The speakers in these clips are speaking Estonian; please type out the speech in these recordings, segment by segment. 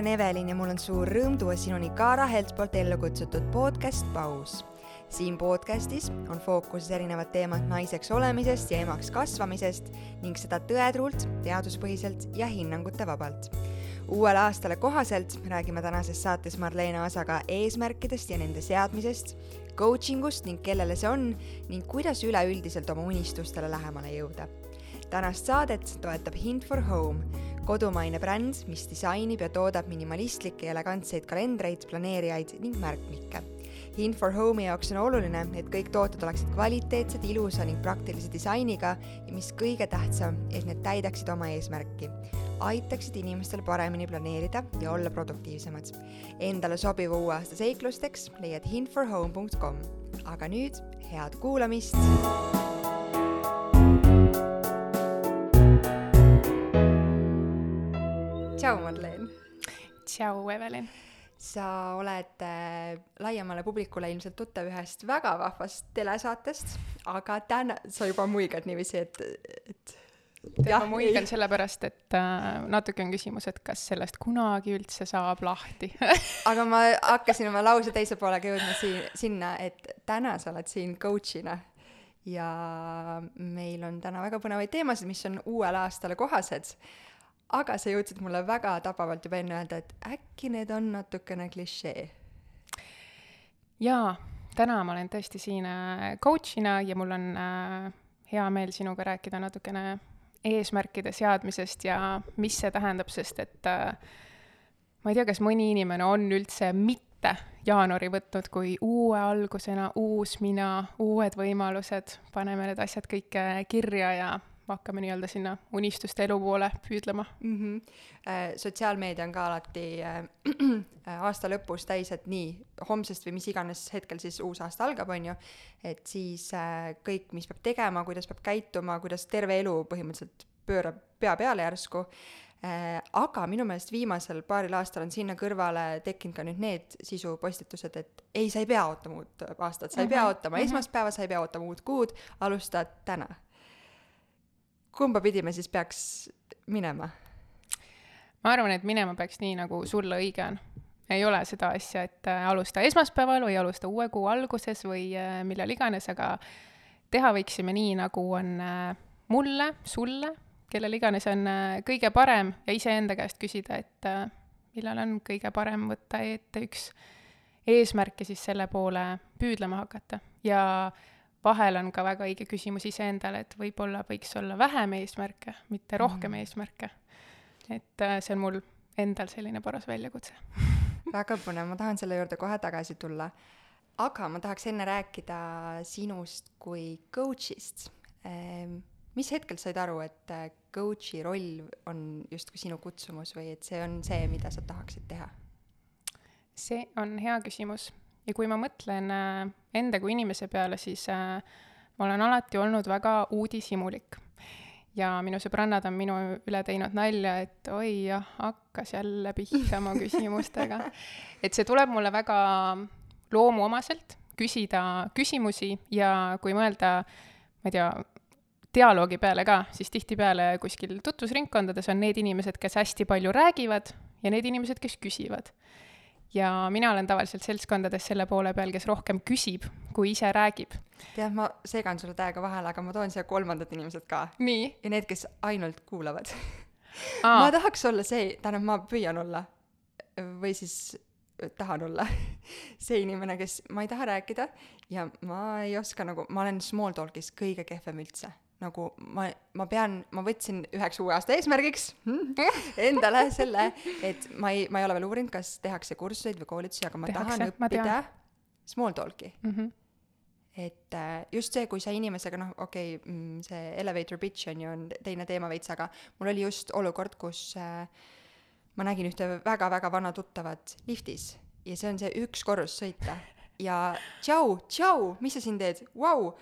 olen Evelin ja mul on suur rõõm tuua sinuni Kaara Helt poolt ellu kutsutud podcast Paus. siin podcastis on fookuses erinevad teemad naiseks olemisest ja emaks kasvamisest ning seda tõetruult, teaduspõhiselt ja hinnangute vabalt. uuele aastale kohaselt räägime tänases saates Marlene Asaga eesmärkidest ja nende seadmisest, coaching ust ning kellele see on ning kuidas üleüldiselt oma unistustele lähemale jõuda. tänast saadet toetab Hint for Home kodumaine bränd, mis disainib ja toodab minimalistlikke ja elegantseid kalendreid, planeerijaid ning märkmikke. Hint for Home'i jaoks on oluline, et kõik tooted oleksid kvaliteetsed, ilusa ning praktilise disainiga ja mis kõige tähtsam, et need täidaksid oma eesmärki. aitaksid inimestel paremini planeerida ja olla produktiivsemad. Endale sobiva uue aasta seiklusteks leiad hintforhome.com. aga nüüd head kuulamist tšau, Marleen. tšau, Evelin. sa oled äh, laiemale publikule ilmselt tuttav ühest väga vahvast telesaatest, aga täna sa juba muigad niiviisi, et, et jah, ma muigan sellepärast, et äh, natuke on küsimus, et kas sellest kunagi üldse saab lahti aga ma hakkasin oma lause teise poolega jõudma siin, sinna, et täna sa oled siin coach'ina ja meil on täna väga põnevaid teemasid, mis on uuele aastale kohased aga sa jõudsid mulle väga tabavalt juba enne öelda, et äkki need on natukene klišee. jaa, täna ma olen tõesti siin äh, coach'ina ja mul on äh, hea meel sinuga rääkida natukene eesmärkide seadmisest ja mis see tähendab, sest et äh, ma ei tea, kas mõni inimene on üldse mitte jaanuari võtnud kui uue algusena, uus mina, uued võimalused, paneme need asjad kõik kirja ja hakkame nii-öelda sinna unistuste elu poole püüdlema mm. -hmm. sotsiaalmeedia on ka alati äh, aasta lõpus täis, et nii, homsest või mis iganes hetkel siis uus aasta algab, on ju, et siis äh, kõik, mis peab tegema, kuidas peab käituma, kuidas terve elu põhimõtteliselt pöörab pea peale järsku äh,, aga minu meelest viimasel paaril aastal on sinna kõrvale tekkinud ka nüüd need sisupostitused, et ei, sa ei pea ootama uut aastat, sa ei pea ootama mm -hmm. esmaspäeva, sa ei pea ootama uut kuud, alustad täna kumba pidi me siis peaks minema? ma arvan, et minema peaks nii, nagu sulle õige on. ei ole seda asja, et äh, alusta esmaspäeval või alusta uue kuu alguses või äh, millal iganes, aga teha võiksime nii, nagu on äh, mulle, sulle, kellel iganes on kõige parem ja iseenda käest küsida, et millal on kõige parem võtta ette üks eesmärk ja siis selle poole püüdlema hakata ja vahel on ka väga õige küsimus iseendale, et võib-olla võiks olla vähem eesmärke, mitte rohkem mm. eesmärke. et äh, see on mul endal selline paras väljakutse väga põnev, ma tahan selle juurde kohe tagasi tulla. aga ma tahaks enne rääkida sinust kui coach'ist ehm,. mis hetkel said aru, et äh, coach'i roll on justkui sinu kutsumus või et see on see, mida sa tahaksid teha? see on hea küsimus ja kui ma mõtlen äh, enda kui inimese peale, siis äh, ma olen alati olnud väga uudishimulik. ja minu sõbrannad on minu üle teinud nalja, et oi jah, hakkas jälle pihta oma küsimustega. et see tuleb mulle väga loomuomaselt, küsida küsimusi ja kui mõelda, ma ei tea, dialoogi peale ka, siis tihtipeale kuskil tutvusringkondades on need inimesed, kes hästi palju räägivad ja need inimesed, kes küsivad ja mina olen tavaliselt seltskondades selle poole peal, kes rohkem küsib, kui ise räägib. tead, ma segan sulle täiega vahele, aga ma toon siia kolmandad inimesed ka. ja need, kes ainult kuulavad ma tahaks olla see, tähendab, ma püüan olla või siis tahan olla see inimene, kes, ma ei taha rääkida ja ma ei oska nagu, ma olen small talk'is kõige kehvem üldse nagu ma, ma pean, ma võtsin üheks uue aasta eesmärgiks endale selle, et ma ei, ma ei ole veel uurinud, kas tehakse kursuseid või koolitusi, aga ma tehakse, tahan õppida small talk'i mm. -hmm. et äh, just see, kui sa inimesega, noh, okei okay,, mm, see elevator pitch on ju, on teine teema veits, aga mul oli just olukord, kus äh, ma nägin ühte väga-väga vana tuttavat liftis ja see on see üks korrus sõita ja tšau, tšau, mis sa siin teed, vau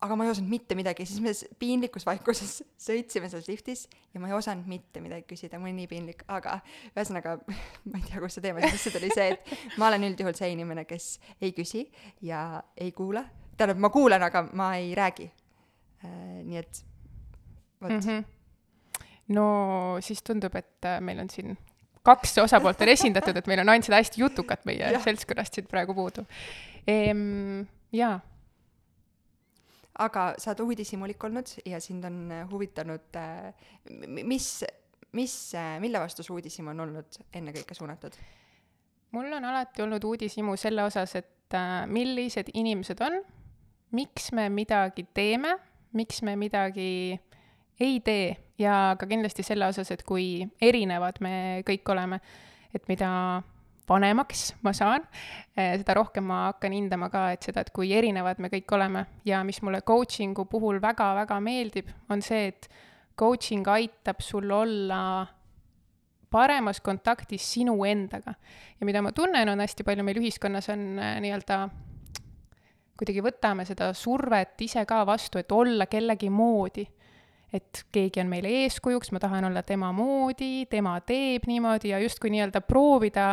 aga ma ei osanud mitte midagi, siis me piinlikus vaikuses sõitsime selles liftis ja ma ei osanud mitte midagi küsida, mul oli nii piinlik, aga ühesõnaga, ma ei tea, kust see teema sisse tuli, see, et ma olen üldjuhul see inimene, kes ei küsi ja ei kuula. tähendab, ma kuulan, aga ma ei räägi äh,. nii et vot mm. -hmm. no siis tundub, et äh, meil on siin kaks osapoolt on esindatud, et meil on ainult seda hästi jutukat meie seltskonnast siit praegu puudu ehm,. jaa. Aga sa oled uudishimulik olnud ja sind on huvitanud, äh, mis, mis, äh, mille vastu see uudishimu on olnud ennekõike suunatud? mul on alati olnud uudishimu selle osas, et äh, millised inimesed on, miks me midagi teeme, miks me midagi ei tee ja ka kindlasti selle osas, et kui erinevad me kõik oleme, et mida vanemaks ma saan, äh, seda rohkem ma hakkan hindama ka, et seda, et kui erinevad me kõik oleme ja mis mulle coaching'u puhul väga-väga meeldib, on see, et coaching aitab sul olla paremas kontaktis sinu endaga. ja mida ma tunnen, on hästi palju meil ühiskonnas on äh, nii-öelda kuidagi võtame seda survet ise ka vastu, et olla kellegi moodi. et keegi on meile eeskujuks, ma tahan olla tema moodi, tema teeb niimoodi ja justkui nii-öelda proovida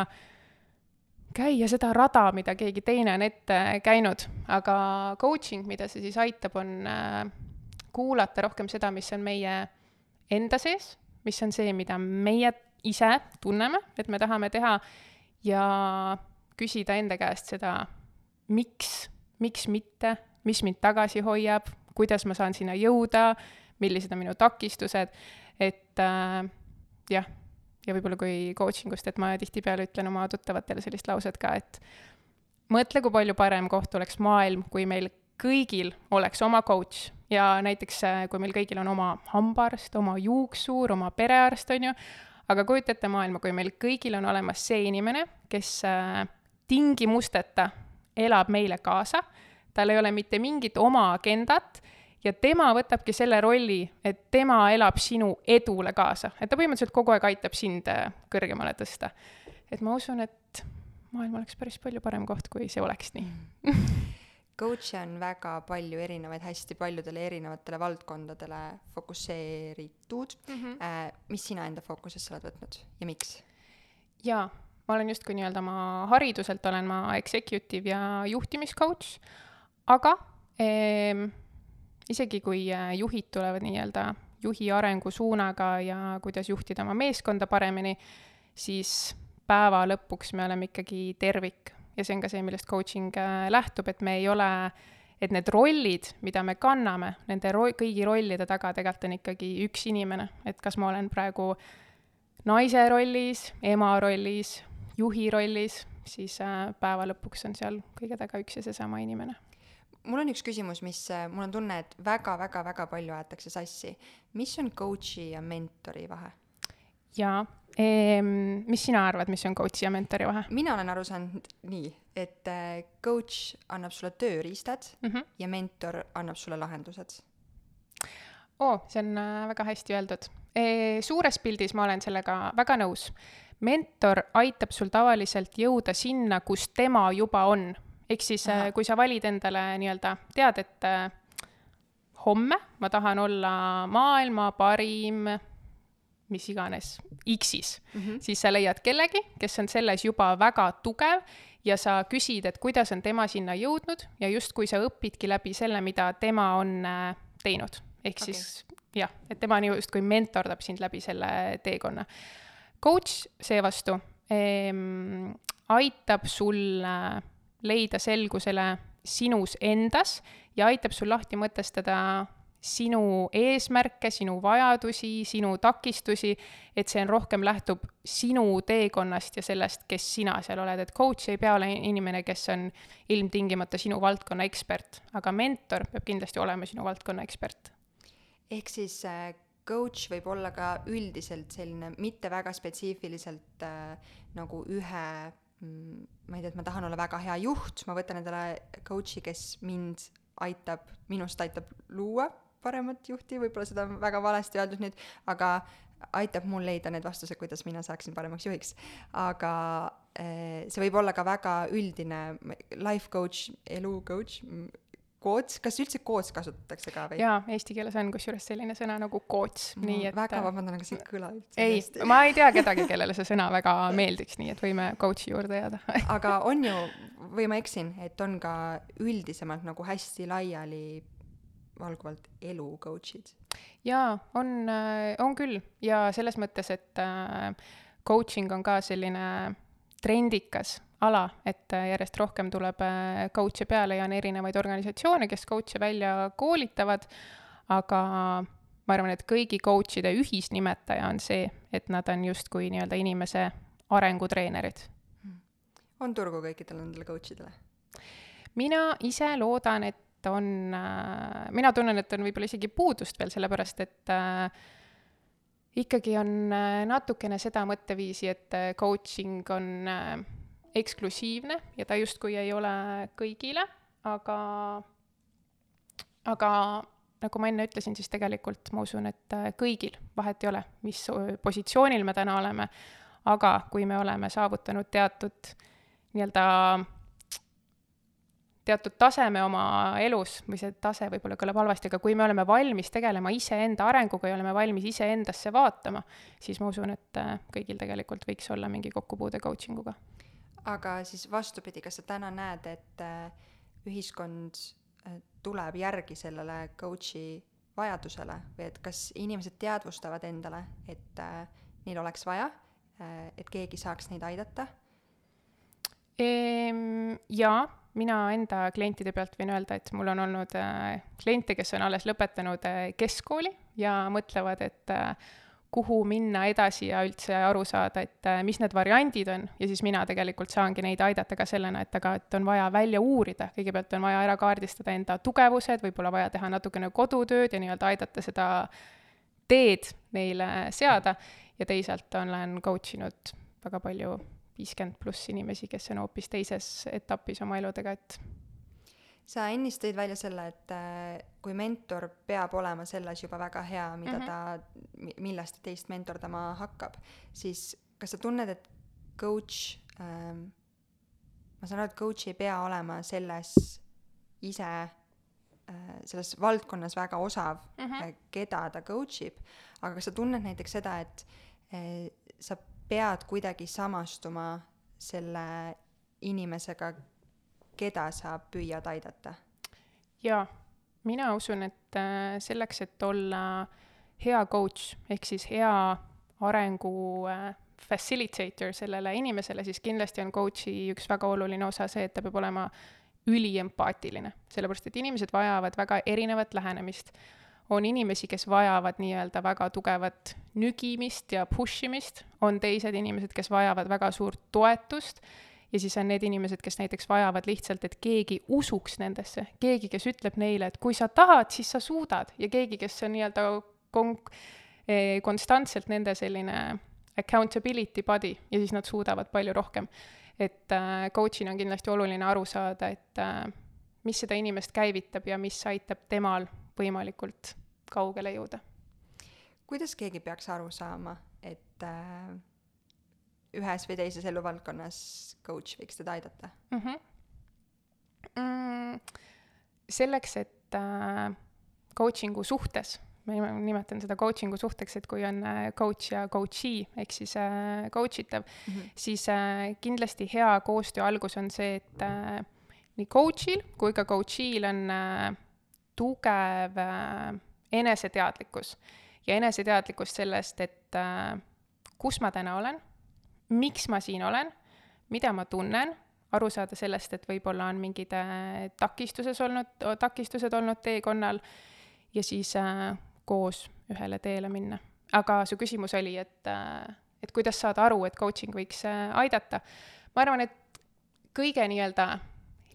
käia seda rada, mida keegi teine on ette käinud, aga coaching, mida see siis aitab, on äh, kuulata rohkem seda, mis on meie enda sees, mis on see, mida meie ise tunneme, et me tahame teha ja küsida enda käest seda, miks, miks mitte, mis mind tagasi hoiab, kuidas ma saan sinna jõuda, millised on minu takistused, et äh, jah, ja võib-olla kui coaching ust, et ma tihtipeale ütlen oma tuttavatele sellist lauset ka, et mõtle, kui palju parem koht oleks maailm, kui meil kõigil oleks oma coach. Ja näiteks äh, kui meil kõigil on oma hambaarst, oma juuksuur, oma perearst, on ju, aga kujuta ette maailma, kui meil kõigil on olemas see inimene, kes äh, tingimusteta elab meile kaasa, tal ei ole mitte mingit oma agendat ja tema võtabki selle rolli, et tema elab sinu edule kaasa, et ta põhimõtteliselt kogu aeg aitab sind äh, kõrgemale tõsta. et ma usun, et maailm oleks päris palju parem koht, kui see oleks nii coach'e on väga palju erinevaid, hästi paljudele erinevatele valdkondadele fokusseeritud mm. -hmm. Äh, mis sina enda fookusesse oled võtnud ja miks? jaa, ma olen justkui nii-öelda oma hariduselt olen ma executive ja juhtimiscoach, aga ehm, isegi kui äh, juhid tulevad nii-öelda juhi arengusuunaga ja kuidas juhtida oma meeskonda paremini, siis päeva lõpuks me oleme ikkagi tervik. Ja see on ka see, millest coaching äh, lähtub, et me ei ole, et need rollid, mida me kanname, nende ro-, kõigi rollide taga tegelikult on ikkagi üks inimene, et kas ma olen praegu naise rollis, ema rollis, juhi rollis, siis äh, päeva lõpuks on seal kõige taga üks ja seesama inimene mul on üks küsimus, mis äh, mul on tunne, et väga-väga-väga palju aetakse sassi. mis on coach'i ja mentori vahe? jaa ehm,. mis sina arvad, mis on coach'i ja mentori vahe? mina olen aru saanud nii, et äh, coach annab sulle tööriistad mm -hmm. ja mentor annab sulle lahendused. oo see on äh, väga hästi öeldud e,. suures pildis ma olen sellega väga nõus. mentor aitab sul tavaliselt jõuda sinna, kus tema juba on. Ehk siis, äh, kui sa valid endale nii-öelda, tead, et äh, homme ma tahan olla maailma parim mis iganes X-is mm, -hmm. siis sa leiad kellegi, kes on selles juba väga tugev ja sa küsid, et kuidas on tema sinna jõudnud ja justkui sa õpidki läbi selle, mida tema on äh, teinud. ehk okay. siis jah, et tema on justkui mentordab sind läbi selle teekonna. Coach seevastu ehm, aitab sul äh, leida selgusele sinus endas ja aitab sul lahti mõtestada sinu eesmärke, sinu vajadusi, sinu takistusi, et see on rohkem lähtub sinu teekonnast ja sellest, kes sina seal oled, et coach ei pea olema inimene, kes on ilmtingimata sinu valdkonna ekspert, aga mentor peab kindlasti olema sinu valdkonna ekspert. ehk siis äh, coach võib olla ka üldiselt selline mitte väga spetsiifiliselt äh, nagu ühe ma ei tea, et ma tahan olla väga hea juht, ma võtan endale coach'i, kes mind aitab, minust aitab luua paremat juhti, võib-olla seda on väga valesti öeldud nüüd, aga aitab mul leida need vastused, kuidas mina saaksin paremaks juhiks. aga eh, see võib olla ka väga üldine life coach, elu coach, coach, kas üldse coach kasutatakse ka või? jaa, eesti keeles on kusjuures selline sõna nagu coach, nii et väga vabandan, aga see ei kõla üldse ei, ma ei tea kedagi, kellele see sõna väga meeldiks, nii et võime coach'i juurde jääda aga on ju, või ma eksin, et on ka üldisemalt nagu hästi laiali valguvalt elu coach'id? jaa, on, äh, on küll ja selles mõttes, et äh, coaching on ka selline trendikas ala, et järjest rohkem tuleb coach'e peale ja on erinevaid organisatsioone, kes coach'e välja koolitavad, aga ma arvan, et kõigi coach'ide ühisnimetaja on see, et nad on justkui nii-öelda inimese arengutreenerid. on turgu kõikidele nendele coach idele? mina ise loodan, et on äh,, mina tunnen, et on võib-olla isegi puudust veel, sellepärast et äh, ikkagi on äh, natukene seda mõtteviisi, et äh, coaching on äh, eksklusiivne ja ta justkui ei ole kõigile, aga, aga nagu ma enne ütlesin, siis tegelikult ma usun, et äh, kõigil vahet ei ole, mis positsioonil me täna oleme, aga kui me oleme saavutanud teatud nii-öelda teatud taseme oma elus, või see tase võib-olla kõlab halvasti, aga kui me oleme valmis tegelema iseenda arenguga ja oleme valmis iseendasse vaatama, siis ma usun, et äh, kõigil tegelikult võiks olla mingi kokkupuude coaching uga. Aga siis vastupidi, kas sa täna näed, et äh, ühiskond tuleb järgi sellele coach'i vajadusele või et kas inimesed teadvustavad endale, et äh, neil oleks vaja äh,, et keegi saaks neid aidata ehm,? jaa, mina enda klientide pealt võin öelda, et mul on olnud äh, kliente, kes on alles lõpetanud äh, keskkooli ja mõtlevad, et äh, kuhu minna edasi ja üldse aru saada, et äh, mis need variandid on. Ja siis mina tegelikult saangi neid aidata ka sellena, et aga, et on vaja välja uurida, kõigepealt on vaja ära kaardistada enda tugevused, võib-olla vaja teha natukene kodutööd ja nii-öelda aidata seda teed neile seada. Ja teisalt olen coach inud väga palju viiskümmend pluss inimesi, kes on hoopis teises etapis oma eludega, et sa ennist tõid välja selle, et äh, kui mentor peab olema selles juba väga hea, mida mm -hmm. ta, millest teist mentordama hakkab, siis kas sa tunned, et coach ähm,, ma saan aru, et coach ei pea olema selles ise äh, selles valdkonnas väga osav mm, -hmm. keda ta coach ib, aga kas sa tunned näiteks seda, et äh, sa pead kuidagi samastuma selle inimesega, keda sa püüad aidata? jaa, mina usun, et äh, selleks, et olla hea coach ehk siis hea arengu äh, facilitator sellele inimesele, siis kindlasti on coach'i üks väga oluline osa see, et ta peab olema üliempaatiline, sellepärast et inimesed vajavad väga erinevat lähenemist. on inimesi, kes vajavad nii-öelda väga tugevat nügimist ja push imist, on teised inimesed, kes vajavad väga suurt toetust ja siis on need inimesed, kes näiteks vajavad lihtsalt, et keegi usuks nendesse, keegi, kes ütleb neile, et kui sa tahad, siis sa suudad ja keegi, kes on nii-öelda kon-, eh, konstantselt nende selline accountability body ja siis nad suudavad palju rohkem. et äh, coach'ina on kindlasti oluline aru saada, et äh, mis seda inimest käivitab ja mis aitab temal võimalikult kaugele jõuda. kuidas keegi peaks aru saama, et äh ühes või teises eluvaldkonnas coach võiks teda aidata mm? -hmm. Mm, selleks, et äh, coaching'u suhtes, ma nimetan seda coaching'u suhteks, et kui on äh, coach ja coachee ehk siis äh, coach itav mm, -hmm. siis äh, kindlasti hea koostöö algus on see, et äh, nii coach'il kui ka coachee'l on äh, tugev äh, eneseteadlikkus ja eneseteadlikkus sellest, et äh, kus ma täna olen miks ma siin olen, mida ma tunnen, aru saada sellest, et võib-olla on mingid äh, takistuses olnud, takistused olnud teekonnal ja siis äh, koos ühele teele minna. aga su küsimus oli, et äh,, et kuidas saada aru, et coaching võiks äh, aidata. ma arvan, et kõige nii-öelda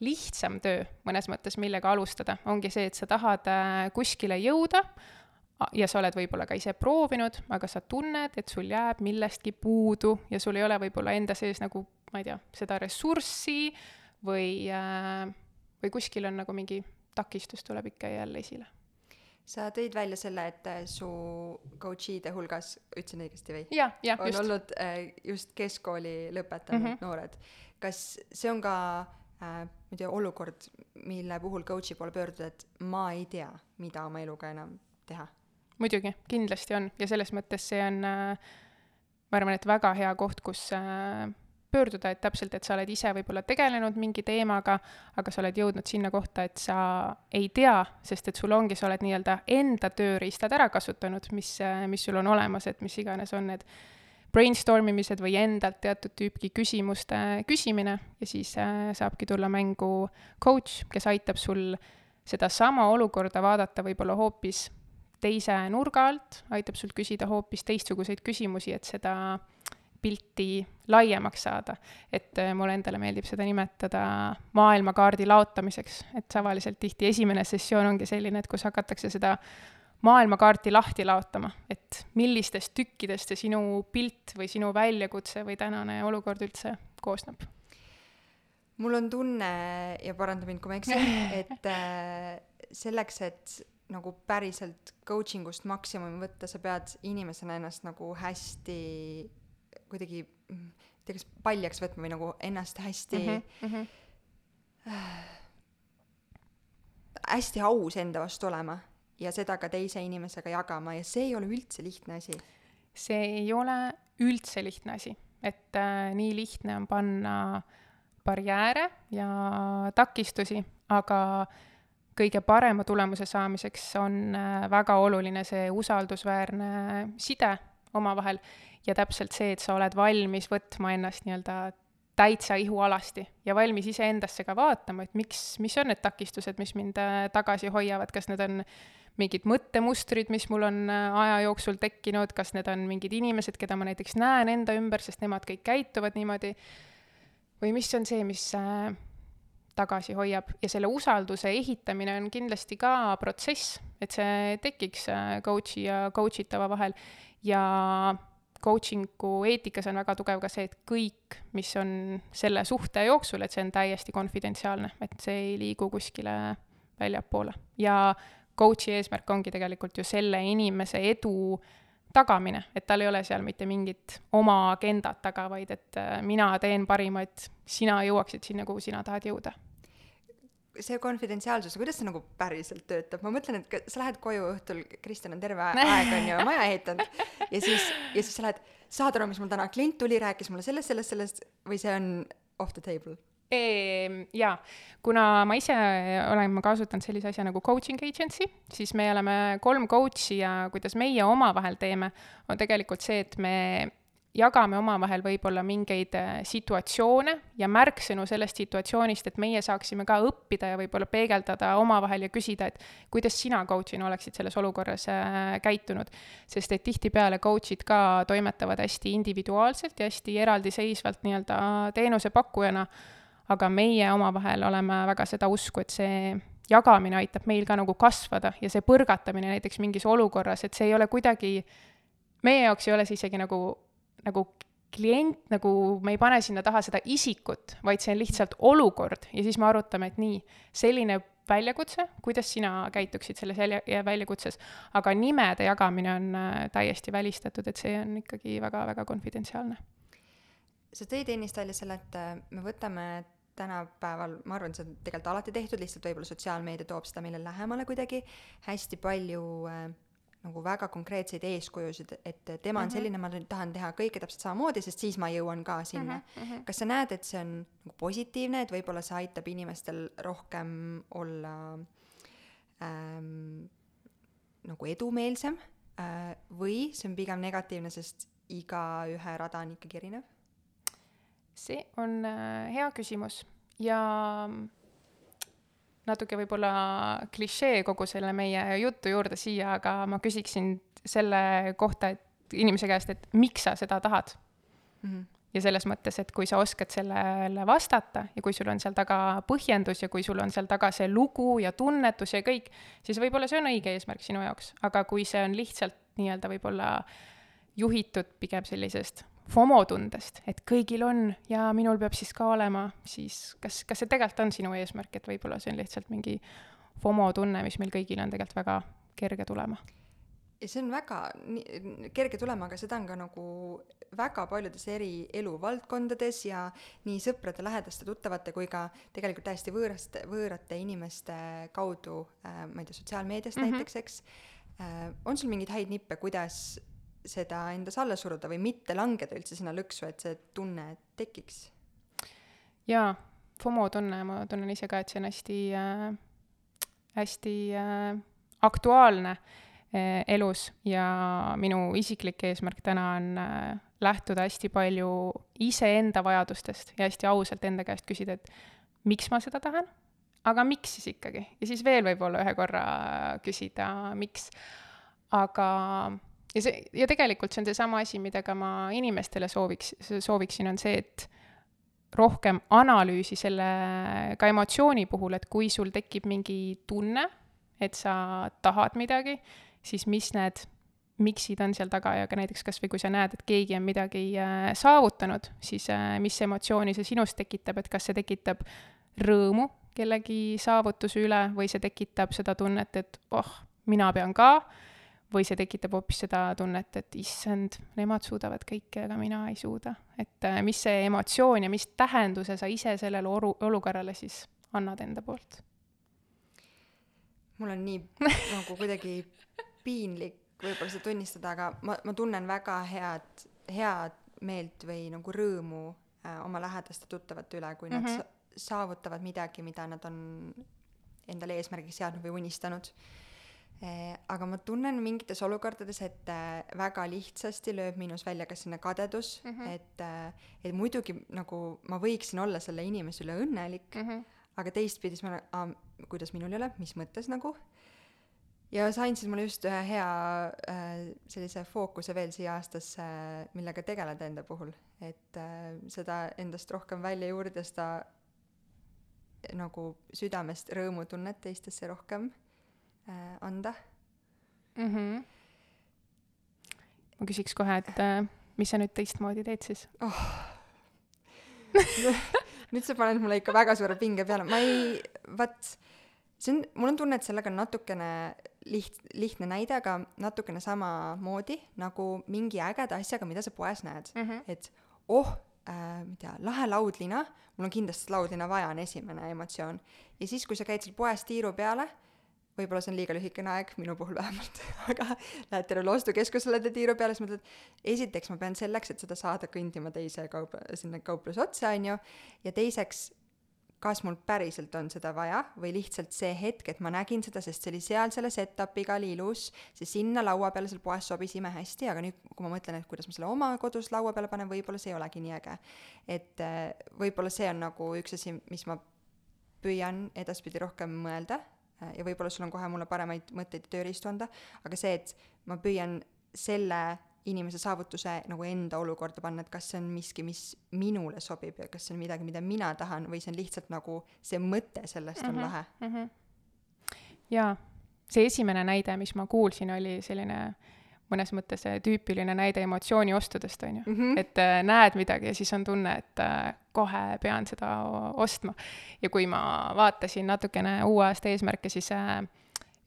lihtsam töö mõnes mõttes, millega alustada, ongi see, et sa tahad äh, kuskile jõuda ja sa oled võib-olla ka ise proovinud, aga sa tunned, et sul jääb millestki puudu ja sul ei ole võib-olla enda sees nagu, ma ei tea, seda ressurssi või äh,, või kuskil on nagu mingi takistus tuleb ikka jälle esile. sa tõid välja selle, et äh, su coach'ide hulgas, ütlesin õigesti või? jah, just. on olnud äh, just keskkooli lõpetanud mm -hmm. noored. kas see on ka äh, ma ei tea, olukord, mille puhul coach'i poole pöörduda, et ma ei tea, mida oma eluga enam teha muidugi, kindlasti on. Ja selles mõttes see on äh,, ma arvan, et väga hea koht, kus äh, pöörduda, et täpselt, et sa oled ise võib-olla tegelenud mingi teemaga, aga sa oled jõudnud sinna kohta, et sa ei tea, sest et sul ongi, sa oled nii-öelda enda tööriistad ära kasutanud, mis, äh, mis sul on olemas, et mis iganes on need brainstorm imised või endalt teatud tüüpi küsimuste küsimine. Ja siis äh, saabki tulla mängu coach, kes aitab sul sedasama olukorda vaadata võib-olla hoopis teise nurga alt, aitab sul küsida hoopis teistsuguseid küsimusi, et seda pilti laiemaks saada. et äh, mulle endale meeldib seda nimetada maailmakaardi laotamiseks, et tavaliselt tihti esimene sessioon ongi selline, et kus hakatakse seda maailmakaarti lahti laotama, et millistest tükkidest see sinu pilt või sinu väljakutse või tänane olukord üldse koosneb? mul on tunne ja paranda mind, kui ma eksin, et äh, selleks, et nagu päriselt coaching ust maksimumi võtta, sa pead inimesena ennast nagu hästi kuidagi, ma ei tea, kas paljaks võtma või nagu ennast hästi mm, -hmm, mm -hmm. Äh, hästi aus enda vastu olema ja seda ka teise inimesega jagama ja see ei ole üldse lihtne asi. see ei ole üldse lihtne asi, et äh, nii lihtne on panna barjääre ja takistusi, aga kõige parema tulemuse saamiseks on äh, väga oluline see usaldusväärne side omavahel ja täpselt see, et sa oled valmis võtma ennast nii-öelda täitsa ihualasti ja valmis iseendasse ka vaatama, et miks, mis on need takistused, mis mind äh, tagasi hoiavad, kas need on mingid mõttemustrid, mis mul on äh, aja jooksul tekkinud, kas need on mingid inimesed, keda ma näiteks näen enda ümber, sest nemad kõik käituvad niimoodi, või mis on see, mis tagasi hoiab. Ja selle usalduse ehitamine on kindlasti ka protsess, et see tekiks äh, coach'i ja coach itava vahel. Ja coaching'u eetikas on väga tugev ka see, et kõik, mis on selle suhte jooksul, et see on täiesti konfidentsiaalne, et see ei liigu kuskile väljapoole. Ja coach'i eesmärk ongi tegelikult ju selle inimese edu tagamine, et tal ei ole seal mitte mingit oma agendat taga, vaid et äh, mina teen parima, et sina jõuaksid sinna, kuhu sina tahad jõuda see konfidentsiaalsus, kuidas see nagu päriselt töötab, ma mõtlen, et sa lähed koju õhtul, Kristjan on terve aeg on ju maja ehitanud ja siis, ja siis sa lähed, saad aru, mis mul täna klient tuli, rääkis mulle sellest, sellest, sellest või see on off the table? Jaa, kuna ma ise olen kasutanud sellise asja nagu coaching agency, siis me oleme kolm coach'i ja kuidas meie omavahel teeme, on tegelikult see, et me jagame omavahel võib-olla mingeid äh, situatsioone ja märksõnu sellest situatsioonist, et meie saaksime ka õppida ja võib-olla peegeldada omavahel ja küsida, et kuidas sina coach'ina oleksid selles olukorras äh, käitunud. sest et tihtipeale coach'id ka toimetavad hästi individuaalselt ja hästi eraldiseisvalt nii-öelda teenusepakkujana aga meie omavahel oleme väga seda usku, et see jagamine aitab meil ka nagu kasvada ja see põrgatamine näiteks mingis olukorras, et see ei ole kuidagi, meie jaoks ei ole see isegi nagu, nagu klient, nagu me ei pane sinna taha seda isikut, vaid see on lihtsalt olukord ja siis me arutame, et nii, selline väljakutse, kuidas sina käituksid selles välja, väljakutses, aga nimede jagamine on äh, täiesti välistatud, et see on ikkagi väga-väga konfidentsiaalne. sa tõid ennist välja selle, et äh, me võtame tänapäeval, ma arvan, see on tegelikult alati tehtud, lihtsalt võib-olla sotsiaalmeedia toob seda meile lähemale kuidagi, hästi palju äh, nagu väga konkreetseid eeskujusid, et tema on mm -hmm. selline, ma tahan teha kõike täpselt samamoodi, sest siis ma jõuan ka sinna mm. -hmm. kas sa näed, et see on nagu positiivne, et võib-olla see aitab inimestel rohkem olla ähm, nagu edumeelsem äh, või see on pigem negatiivne, sest igaühe rada on ikkagi erinev? See on äh, hea küsimus ja natuke võib-olla klišee kogu selle meie jutu juurde siia, aga ma küsiksin selle kohta, et inimese käest, et miks sa seda tahad mm. -hmm. ja selles mõttes, et kui sa oskad sellele vastata ja kui sul on seal taga põhjendus ja kui sul on seal taga see lugu ja tunnetus ja kõik, siis võib-olla see on õige eesmärk sinu jaoks, aga kui see on lihtsalt nii-öelda võib-olla juhitud pigem sellisest FOMO tundest, et kõigil on ja minul peab siis ka olema, siis kas, kas see tegelikult on sinu eesmärk, et võib-olla see on lihtsalt mingi FOMO tunne, mis meil kõigil on tegelikult väga kerge tulema? ja see on väga nii, kerge tulema, aga seda on ka nagu väga paljudes eri eluvaldkondades ja nii sõprade, lähedaste, tuttavate kui ka tegelikult täiesti võõraste, võõrate inimeste kaudu äh,, ma ei tea, sotsiaalmeediast mm -hmm. näiteks, eks äh,, on sul mingeid häid nippe, kuidas seda endas alla suruda või mitte langeda üldse sinna lõksu, et see tunne tekiks? jaa, FOMO tunne, ma tunnen ise ka, et see on hästi äh,, hästi äh, aktuaalne eh, elus ja minu isiklik eesmärk täna on äh, lähtuda hästi palju iseenda vajadustest ja hästi ausalt enda käest küsida, et miks ma seda tahan, aga miks siis ikkagi, ja siis veel võib-olla ühe korra küsida, miks. aga, ja see, ja tegelikult see on seesama asi, mida ka ma inimestele sooviks, sooviksin, on see, et rohkem analüüsi selle ka emotsiooni puhul, et kui sul tekib mingi tunne, et sa tahad midagi, siis mis need miksid on seal taga ja ka näiteks kas või kui sa näed, et keegi on midagi äh, saavutanud, siis äh, mis emotsiooni see sinus tekitab, et kas see tekitab rõõmu kellegi saavutuse üle või see tekitab seda tunnet, et oh, mina pean ka, või see tekitab hoopis seda tunnet, et issand, nemad suudavad kõike, aga mina ei suuda. et äh, mis see emotsioon ja mis tähenduse sa ise sellele oru-, olukorrale siis annad enda poolt? mul on nii nagu kuidagi piinlik võib-olla seda tunnistada, aga ma, ma tunnen väga head, head meelt või nagu rõõmu äh, oma lähedaste tuttavate üle, kui nad mm -hmm. sa saavutavad midagi, mida nad on endale eesmärgiks seadnud või unistanud eh,. Aga ma tunnen mingites olukordades, et äh, väga lihtsasti lööb minus välja ka selline kadedus mm, -hmm. et äh,, et muidugi nagu ma võiksin olla selle inimese üle õnnelik mm, -hmm. aga teistpidi siis ma olen, kuidas minul ei ole, mis mõttes nagu ja sa andsid mulle just ühe hea sellise fookuse veel siia aastasse, millega tegeleda enda puhul, et seda endast rohkem välja juurida, seda nagu südamest rõõmutunnet teistesse rohkem anda mm. -hmm. ma küsiks kohe, et äh, mis sa nüüd teistmoodi teed siis oh. nüüd sa paned mulle ikka väga suure pinge peale, ma ei, vat see on, mul on tunne, et sellega on natukene liht-, lihtne näide, aga natukene samamoodi nagu mingi ägeda asjaga, mida sa poes näed mm. -hmm. et oh äh,, ma ei tea, lahe laudlina, mul on kindlasti laudlina vaja, on esimene emotsioon. ja siis, kui sa käid seal poes tiiru peale, võib-olla see on liiga lühikene aeg, minu puhul vähemalt aga lähed tervele ostukeskusele tiiru peale, siis mõtled, esiteks ma pean selleks, et seda saada, kõndima teise kaup-, sinna kaupluse otsa, on ju, ja teiseks kas mul päriselt on seda vaja või lihtsalt see hetk, et ma nägin seda, sest see oli seal selle set-up'iga, oli ilus, see sinna laua peale seal poes sobis imehästi, aga nüüd, kui ma mõtlen, et kuidas ma selle oma kodus laua peale panen, võib-olla see ei olegi nii äge. et äh, võib-olla see on nagu üks asi, mis ma püüan edaspidi rohkem mõelda ja võib-olla sul on kohe mulle paremaid mõtteid ja tööriistu anda, aga see, et ma püüan selle inimese saavutuse nagu enda olukorda panna, et kas see on miski, mis minule sobib ja kas see on midagi, mida mina tahan või see on lihtsalt nagu see mõte sellest on mm -hmm, lahe mm. -hmm. jaa, see esimene näide, mis ma kuulsin, oli selline mõnes mõttes tüüpiline näide emotsiooniostudest, on ju mm. -hmm. et äh, näed midagi ja siis on tunne, et äh, kohe pean seda ostma. ja kui ma vaatasin natukene uue aasta eesmärke, siis äh,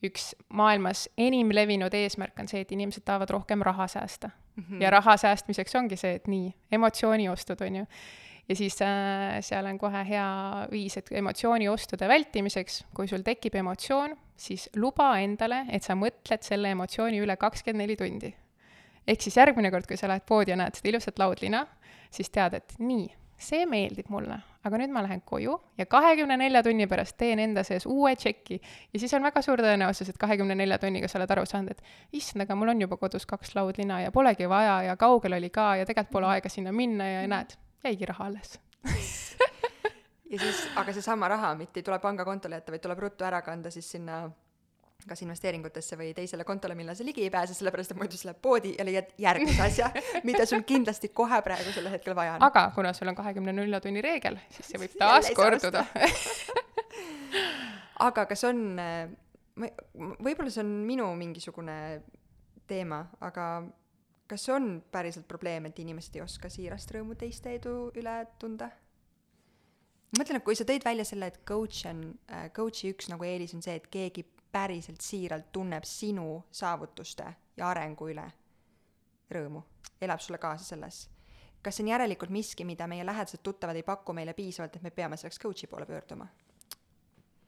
üks maailmas enim levinud eesmärk on see, et inimesed tahavad rohkem raha säästa mm. -hmm. ja raha säästmiseks ongi see, et nii, emotsiooniostud, on ju. Ja siis äh, seal on kohe hea viis, et emotsiooniostude vältimiseks, kui sul tekib emotsioon, siis luba endale, et sa mõtled selle emotsiooni üle kakskümmend neli tundi. ehk siis järgmine kord, kui sa lähed poodi ja näed seda ilusat laudlina, siis tead, et nii see meeldib mulle, aga nüüd ma lähen koju ja kahekümne nelja tunni pärast teen enda sees uue tšeki. Ja siis on väga suur tõenäosus, et kahekümne nelja tunniga sa oled aru saanud, et issand, aga mul on juba kodus kaks laudlina ja polegi vaja ja kaugel oli ka ja tegelikult pole aega sinna minna ja näed, jäigi raha alles. Ja siis, aga seesama raha mitte ei tule pangakontole jätta, vaid tuleb ruttu ära kanda siis sinna kas investeeringutesse või teisele kontole, millele sa ligi ei pääse, sellepärast et muidu sa lähed poodi ja leiad järgmise asja, mida sul kindlasti kohe praegusel hetkel vaja on. aga kuna sul on kahekümne nelja tunni reegel, siis see võib taas korduda aga kas on, ma, võib-olla see on minu mingisugune teema, aga kas on päriselt probleem, et inimesed ei oska siirast rõõmu teiste edu üle tunda? ma mõtlen, et kui sa tõid välja selle, et coach on äh,, coach'i üks nagu eelis on see, et keegi päriselt siiralt tunneb sinu saavutuste ja arengu üle rõõmu, elab sulle kaasa selles. kas see on järelikult miski, mida meie lähedased tuttavad ei paku meile piisavalt, et me peame selleks coach'i poole pöörduma?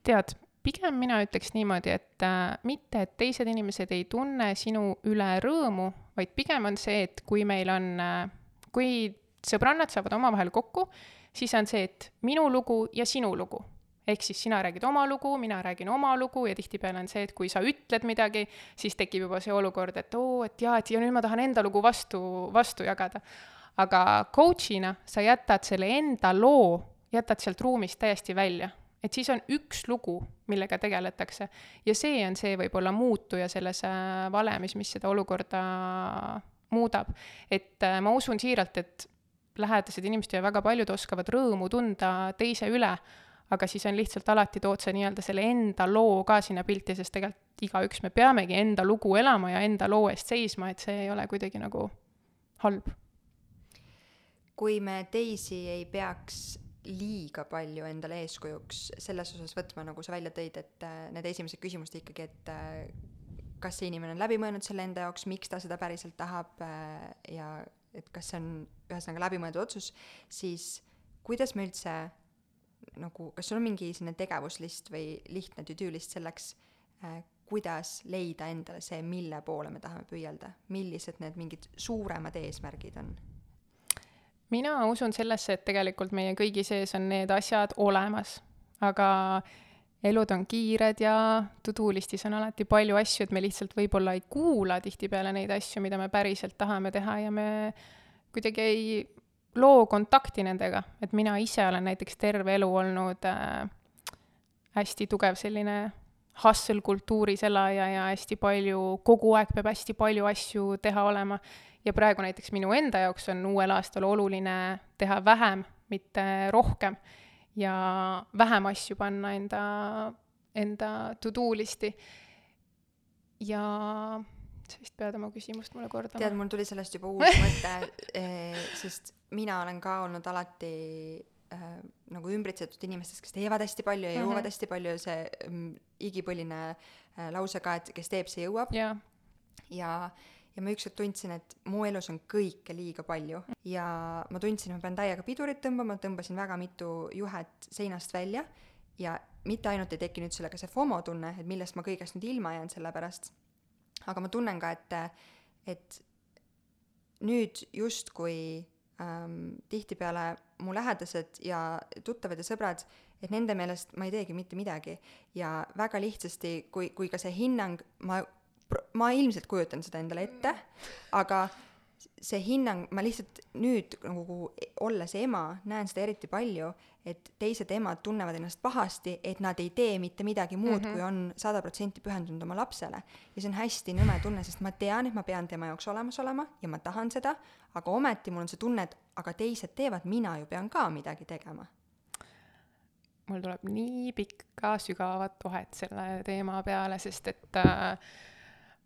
tead, pigem mina ütleks niimoodi, et äh, mitte, et teised inimesed ei tunne sinu üle rõõmu, vaid pigem on see, et kui meil on äh,, kui sõbrannad saavad omavahel kokku, siis on see, et minu lugu ja sinu lugu ehk siis sina räägid oma lugu, mina räägin oma lugu ja tihtipeale on see, et kui sa ütled midagi, siis tekib juba see olukord, et oo, et jaa, et ja nüüd ma tahan enda lugu vastu, vastu jagada. aga coach'ina sa jätad selle enda loo, jätad sealt ruumist täiesti välja et siis on üks lugu, millega tegeletakse ja see on see võib-olla muutuja selles äh, valemis, mis seda olukorda muudab. et äh, ma usun siiralt, et lähedased inimesed ja väga paljud oskavad rõõmu tunda teise üle, aga siis on lihtsalt alati tood sa nii-öelda selle enda loo ka sinna pilti, sest tegelikult igaüks me peamegi enda lugu elama ja enda loo eest seisma, et see ei ole kuidagi nagu halb. kui me teisi ei peaks liiga palju endale eeskujuks selles osas võtma, nagu sa välja tõid, et äh, need esimesed küsimused ikkagi, et äh, kas see inimene on läbi mõelnud selle enda jaoks, miks ta seda päriselt tahab äh, ja et kas see on ühesõnaga läbimõeldud otsus, siis kuidas me üldse nagu, kas sul on mingi selline tegevuslist või lihtne to-do list selleks kuidas leida endale see, mille poole me tahame püüelda, millised need mingid suuremad eesmärgid on? Mina usun sellesse, et tegelikult meie kõigi sees on need asjad olemas, aga elud on kiired ja to-do listis on alati palju asju, et me lihtsalt võib-olla ei kuula tihtipeale neid asju, mida me päriselt tahame teha ja me kuidagi ei loo kontakti nendega, et mina ise olen näiteks terve elu olnud äh, hästi tugev selline hustle kultuuris elaja ja hästi palju, kogu aeg peab hästi palju asju teha olema. Ja praegu näiteks minu enda jaoks on uuel aastal oluline teha vähem, mitte rohkem. ja vähem asju panna enda, enda to-do listi. ja sa vist pead oma küsimust mulle kordama. tead, mul tuli sellest juba uus mõte eh,, sest mina olen ka olnud alati äh, nagu ümbritsetud inimestest, kes teevad hästi palju ja mm -hmm. jõuavad hästi palju see mm, igipõline äh, lause ka, et kes teeb, see jõuab yeah.. ja, ja ma ükskord tundsin, et mu elus on kõike liiga palju. Ja ma tundsin, et ma pean täiega pidurit tõmbama, tõmbasin väga mitu juhet seinast välja. Ja mitte ainult ei tekkinud sellega see FOMO tunne, et millest ma kõigest nüüd ilma jään selle pärast, aga ma tunnen ka, et, et nüüd justkui ähm, tihtipeale mu lähedased ja tuttavad ja sõbrad, et nende meelest ma ei teegi mitte midagi. Ja väga lihtsasti, kui, kui ka see hinnang, ma, ma ilmselt kujutan seda endale ette, aga see hinnang, ma lihtsalt nüüd nagu olles ema, näen seda eriti palju, et teised emad tunnevad ennast pahasti, et nad ei tee mitte midagi muud mm, -hmm. kui on sada protsenti pühendunud oma lapsele. ja see on hästi nõme tunne, sest ma tean, et ma pean tema jaoks olemas olema ja ma tahan seda, aga ometi mul on see tunne, et aga teised teevad, mina ju pean ka midagi tegema. mul tuleb nii pikka sügavat vahet selle teema peale, sest et äh,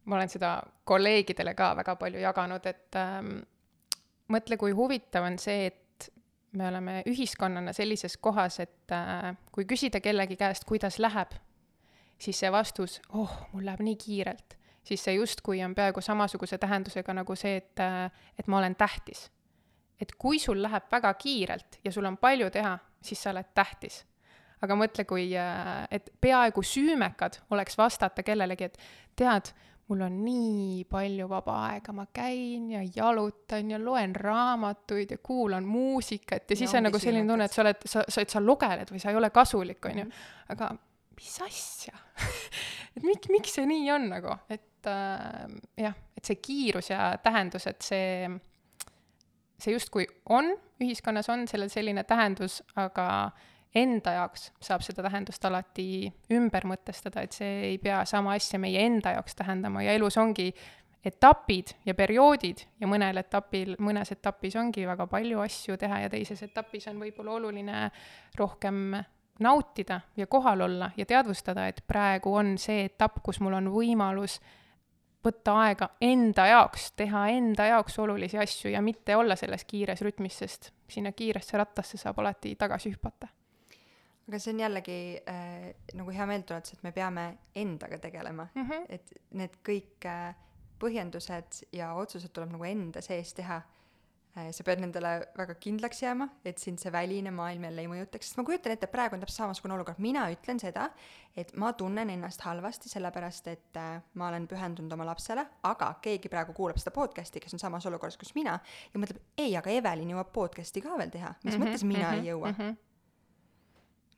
ma olen seda kolleegidele ka väga palju jaganud, et ähm, mõtle, kui huvitav on see, et me oleme ühiskonnana sellises kohas, et äh, kui küsida kellegi käest, kuidas läheb, siis see vastus, oh, mul läheb nii kiirelt, siis see justkui on peaaegu samasuguse tähendusega nagu see, et äh,, et ma olen tähtis. et kui sul läheb väga kiirelt ja sul on palju teha, siis sa oled tähtis aga mõtle, kui, äh, et peaaegu süümekad oleks vastata kellelegi, et tead, mul on nii palju vaba aega, ma käin ja jalutan ja loen raamatuid ja kuulan muusikat ja siis ja on nagu selline tunne, et sa oled, sa, sa, et sa logeled või sa ei ole kasulik, on ju. Mhm. aga mis asja et mik-, miks see nii on nagu, et äh, jah, et see kiirus ja tähendus, et see, see justkui on, ühiskonnas on sellel selline tähendus, aga äh, enda jaoks saab seda tähendust alati ümber mõtestada, et see ei pea sama asja meie enda jaoks tähendama ja elus ongi etapid ja perioodid ja mõnel etapil, mõnes etapis ongi väga palju asju teha ja teises etapis on võib-olla oluline rohkem nautida ja kohal olla ja teadvustada, et praegu on see etapp, kus mul on võimalus võtta aega enda jaoks, teha enda jaoks olulisi asju ja mitte olla selles kiires rütmis, sest sinna kiiresse rattasse saab alati tagasi hüpata aga see on jällegi äh, nagu hea meeldetuletus, et me peame endaga tegelema mm, -hmm. et need kõik äh, põhjendused ja otsused tuleb nagu enda sees teha äh,. sa pead nendele väga kindlaks jääma, et sind see väline maailm jälle ei mõjutaks, sest ma kujutan ette, praegu on täpselt samasugune olukord, mina ütlen seda, et ma tunnen ennast halvasti, sellepärast et äh, ma olen pühendunud oma lapsele, aga keegi praegu kuulab seda podcast'i, kes on samas olukorras kus mina ja mõtleb, ei, aga Evelin jõuab podcast'i ka veel teha, mis mm -hmm, mõttes mina mm -hmm, ei jõua mm. -hmm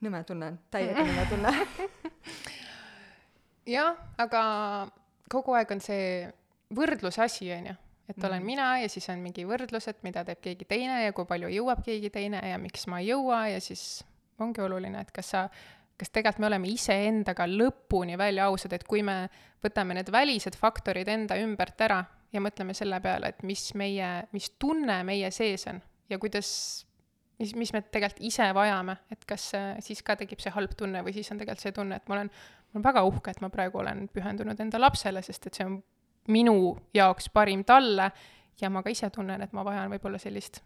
nõme tunne on, täiega nõme tunne jah, aga kogu aeg on see võrdluse asi, on ju. et olen mm. mina ja siis on mingi võrdlus, et mida teeb keegi teine ja kui palju jõuab keegi teine ja miks ma ei jõua ja siis ongi oluline, et kas sa, kas tegelikult me oleme iseendaga lõpuni välja ausad, et kui me võtame need välised faktorid enda ümbert ära ja mõtleme selle peale, et mis meie, mis tunne meie sees on ja kuidas, mis, mis me tegelikult ise vajame, et kas siis ka tekib see halb tunne või siis on tegelikult see tunne, et ma olen, ma olen väga uhke, et ma praegu olen pühendunud enda lapsele, sest et see on minu jaoks parim talle ja ma ka ise tunnen, et ma vajan võib-olla sellist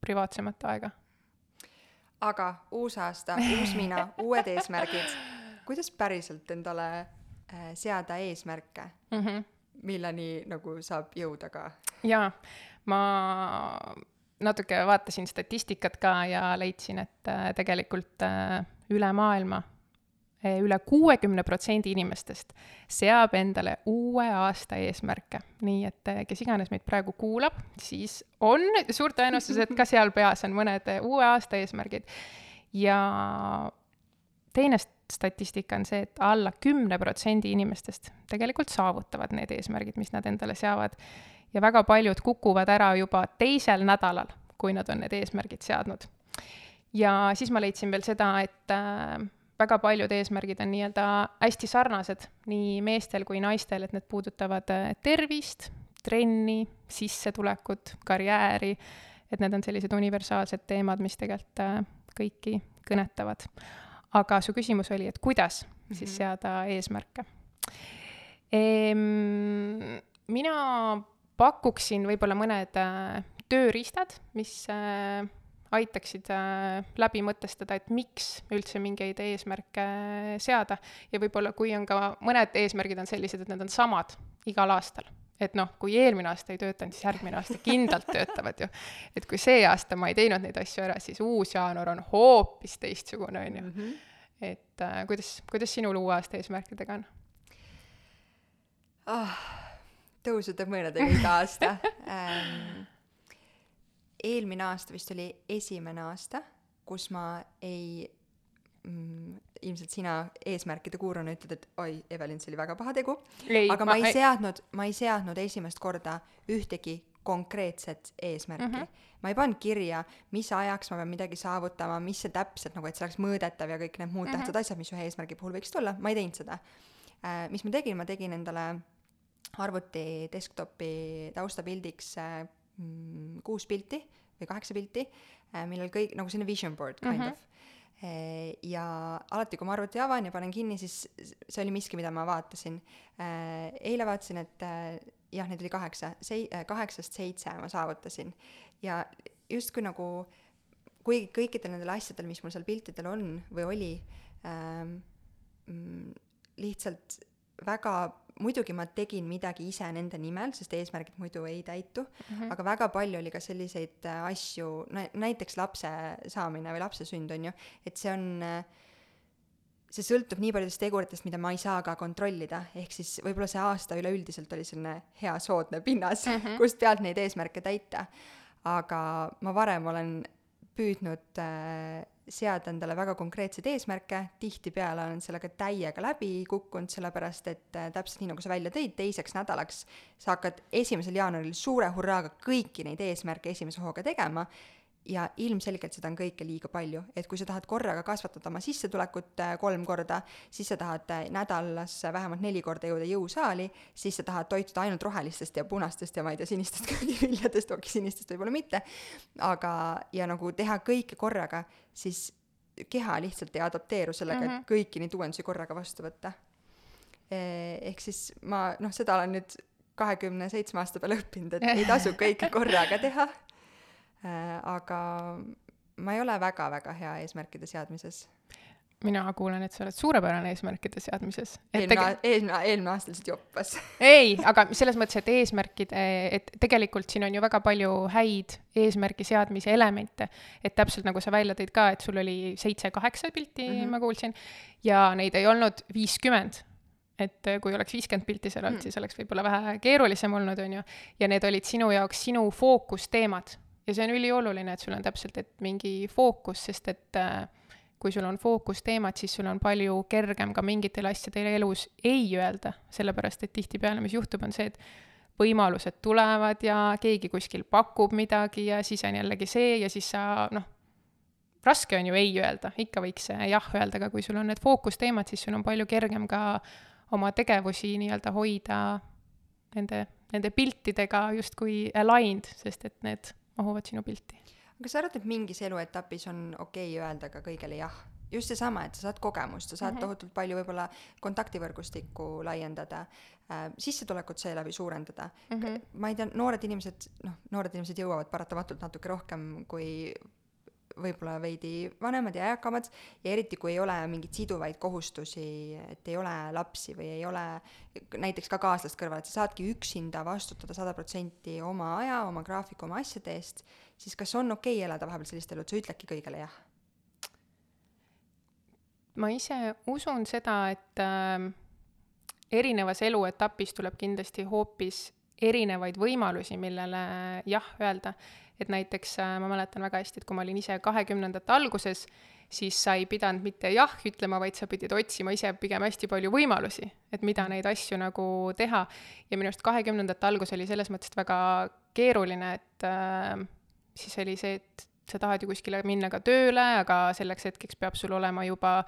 privaatsemat aega. aga uus aasta, uus mina, uued eesmärgid. kuidas päriselt endale äh, seada eesmärke mm, -hmm. milleni nagu saab jõuda ka? jaa, ma natuke vaatasin statistikat ka ja leidsin, et äh, tegelikult äh, üle maailma Eh, üle kuuekümne protsendi inimestest seab endale uue aasta eesmärke. nii et kes iganes meid praegu kuulab, siis on suur tõenäosus, et ka seal peas on mõned uue aasta eesmärgid. ja teine statistika on see, et alla kümne protsendi inimestest tegelikult saavutavad need eesmärgid, mis nad endale seavad. Ja väga paljud kukuvad ära juba teisel nädalal, kui nad on need eesmärgid seadnud. ja siis ma leidsin veel seda, et äh, väga paljud eesmärgid on nii-öelda hästi sarnased nii meestel kui naistel, et need puudutavad äh, tervist, trenni, sissetulekut, karjääri, et need on sellised universaalsed teemad, mis tegelikult äh, kõiki kõnetavad. aga su küsimus oli, et kuidas mm -hmm. siis seada eesmärke ehm,? mina pakuksin võib-olla mõned äh, tööriistad, mis äh, aitaksid äh, läbi mõtestada, et miks üldse mingeid eesmärke seada. ja võib-olla, kui on ka mõned eesmärgid on sellised, et need on samad igal aastal. et noh, kui eelmine aasta ei töötanud, siis järgmine aasta kindlalt töötavad ju. et kui see aasta ma ei teinud neid asju ära, siis uus jaanuar on hoopis teistsugune, on ju. Mhm. et äh, kuidas, kuidas sinul uue aasta eesmärkidega on oh,? Tõusude mõõnadega iga aasta ähm, eelmine aasta vist oli esimene aasta, kus ma ei mm, ilmselt sina eesmärkide kuuruna ütled, et oi, Evelin, see oli väga paha tegu. aga ma, ma ei, seadnud, ma ei seadnud esimest korda ühtegi konkreetset eesmärki mm. -hmm. ma ei pannud kirja, mis ajaks ma pean midagi saavutama, mis see täpselt nagu, et see oleks mõõdetav ja kõik need muud mm -hmm. tähtsad asjad, mis ühe eesmärgi puhul võiksid olla, ma ei teinud seda äh,. mis ma tegin, ma tegin endale arvuti desktopi taustapildiks äh, mm, kuus pilti või kaheksa pilti, äh, millel kõik nagu selline vision board kind mm -hmm. of. Äh, ja alati, kui ma arvuti avan ja panen kinni, siis see oli miski, mida ma vaatasin. Eile vaatasin, et jah, neid oli kaheksa, sei-, kaheksast seitse ma saavutasin ja justkui nagu kuigi kõikidel nendel asjadel, mis mul seal piltidel on või oli ähm,, mm, lihtsalt väga muidugi ma tegin midagi ise nende nimel, sest eesmärgid muidu ei täitu mm, -hmm. aga väga palju oli ka selliseid äh, asju, näiteks lapse saamine või lapse sünd, on ju, et see on äh, see sõltub nii paljudest teguritest, mida ma ei saa ka kontrollida, ehk siis võib-olla see aasta üleüldiselt oli selline hea soodne pinnas mm, -hmm. kust pealt neid eesmärke täita. aga ma varem olen püüdnud äh, seada endale väga konkreetseid eesmärke, tihtipeale olen sellega täiega läbi kukkunud, sellepärast et äh, täpselt nii, nagu sa välja tõid, teiseks nädalaks sa hakkad esimesel jaanuaril suure hurraaga kõiki neid eesmärke esimese hooga tegema ja ilmselgelt seda on kõike liiga palju, et kui sa tahad korraga kasvatada oma sissetulekut äh, kolm korda, siis sa tahad äh, nädalas vähemalt neli korda jõuda jõusaali, siis sa tahad toituda ainult rohelistest ja punastest ja ma ei tea, sinistest köögiviljadest, okei, sinistest võib-olla mitte, aga, ja nagu teha kõike korraga, siis keha lihtsalt ei adapteeru sellega mm, -hmm. et mhm. kõiki neid uuendusi korraga vastu võtta. Eh, ehk siis ma noh, seda olen nüüd kahekümne seitsme aasta peale õppinud, et ei tasu kõike korraga teha Äh, aga ma ei ole väga-väga hea eesmärkide seadmises. mina kuulen, et sa oled suurepärane eesmärkide seadmises. eelmine eelmine, eelmine aasta lihtsalt joppas ei, aga selles mõttes, et eesmärkide, et tegelikult siin on ju väga palju häid eesmärgi seadmise elemente. et täpselt nagu sa välja tõid ka, et sul oli seitse-kaheksa pilti mm, -hmm. ma kuulsin, ja neid ei olnud viiskümmend et kui oleks viiskümmend pilti seal olnud mm., siis oleks võib-olla vähe keerulisem olnud, on ju, ja need olid sinu jaoks sinu fookusteemad ja see on ülioluline, et sul on täpselt, et mingi fookus, sest et äh, kui sul on fookusteemad, siis sul on palju kergem ka mingitele asjadele elus ei öelda, sellepärast et tihtipeale, mis juhtub, on see, et võimalused tulevad ja keegi kuskil pakub midagi ja siis on jällegi see ja siis sa noh, raske on ju ei öelda, ikka võiks jah öelda, aga kui sul on need fookusteemad, siis sul on palju kergem ka oma tegevusi nii-öelda hoida nende, nende piltidega justkui aligned, sest et need mahuvad sinu pilti. aga kas sa arvad, et mingis eluetapis on okei okay öelda ka kõigele jah? just seesama, et sa saad kogemust, sa saad mm -hmm. tohutult palju võib-olla kontaktivõrgustikku laiendada äh,, sissetulekut seeläbi suurendada mm. -hmm. ma ei tea, noored inimesed, noh, noored inimesed jõuavad paratamatult natuke rohkem kui võib-olla veidi vanemad ja eakamad ja eriti, kui ei ole mingeid siduvaid kohustusi, et ei ole lapsi või ei ole näiteks ka kaaslast kõrval, et sa saadki üksinda vastutada sada protsenti oma aja, oma graafiku, oma asjade eest, siis kas on okei okay elada vahepeal sellist elu, et sa ütledki kõigele jah? ma ise usun seda, et äh, erinevas eluetapis tuleb kindlasti hoopis erinevaid võimalusi, millele jah öelda. Et näiteks äh, ma mäletan väga hästi, et kui ma olin ise kahekümnendate alguses, siis sa ei pidanud mitte jah ütlema, vaid sa pidid otsima ise pigem hästi palju võimalusi, et mida neid asju nagu teha. ja minu arust kahekümnendate algus oli selles mõttes väga keeruline, et äh, siis oli see, et sa tahad ju kuskile minna ka tööle, aga selleks hetkeks peab sul olema juba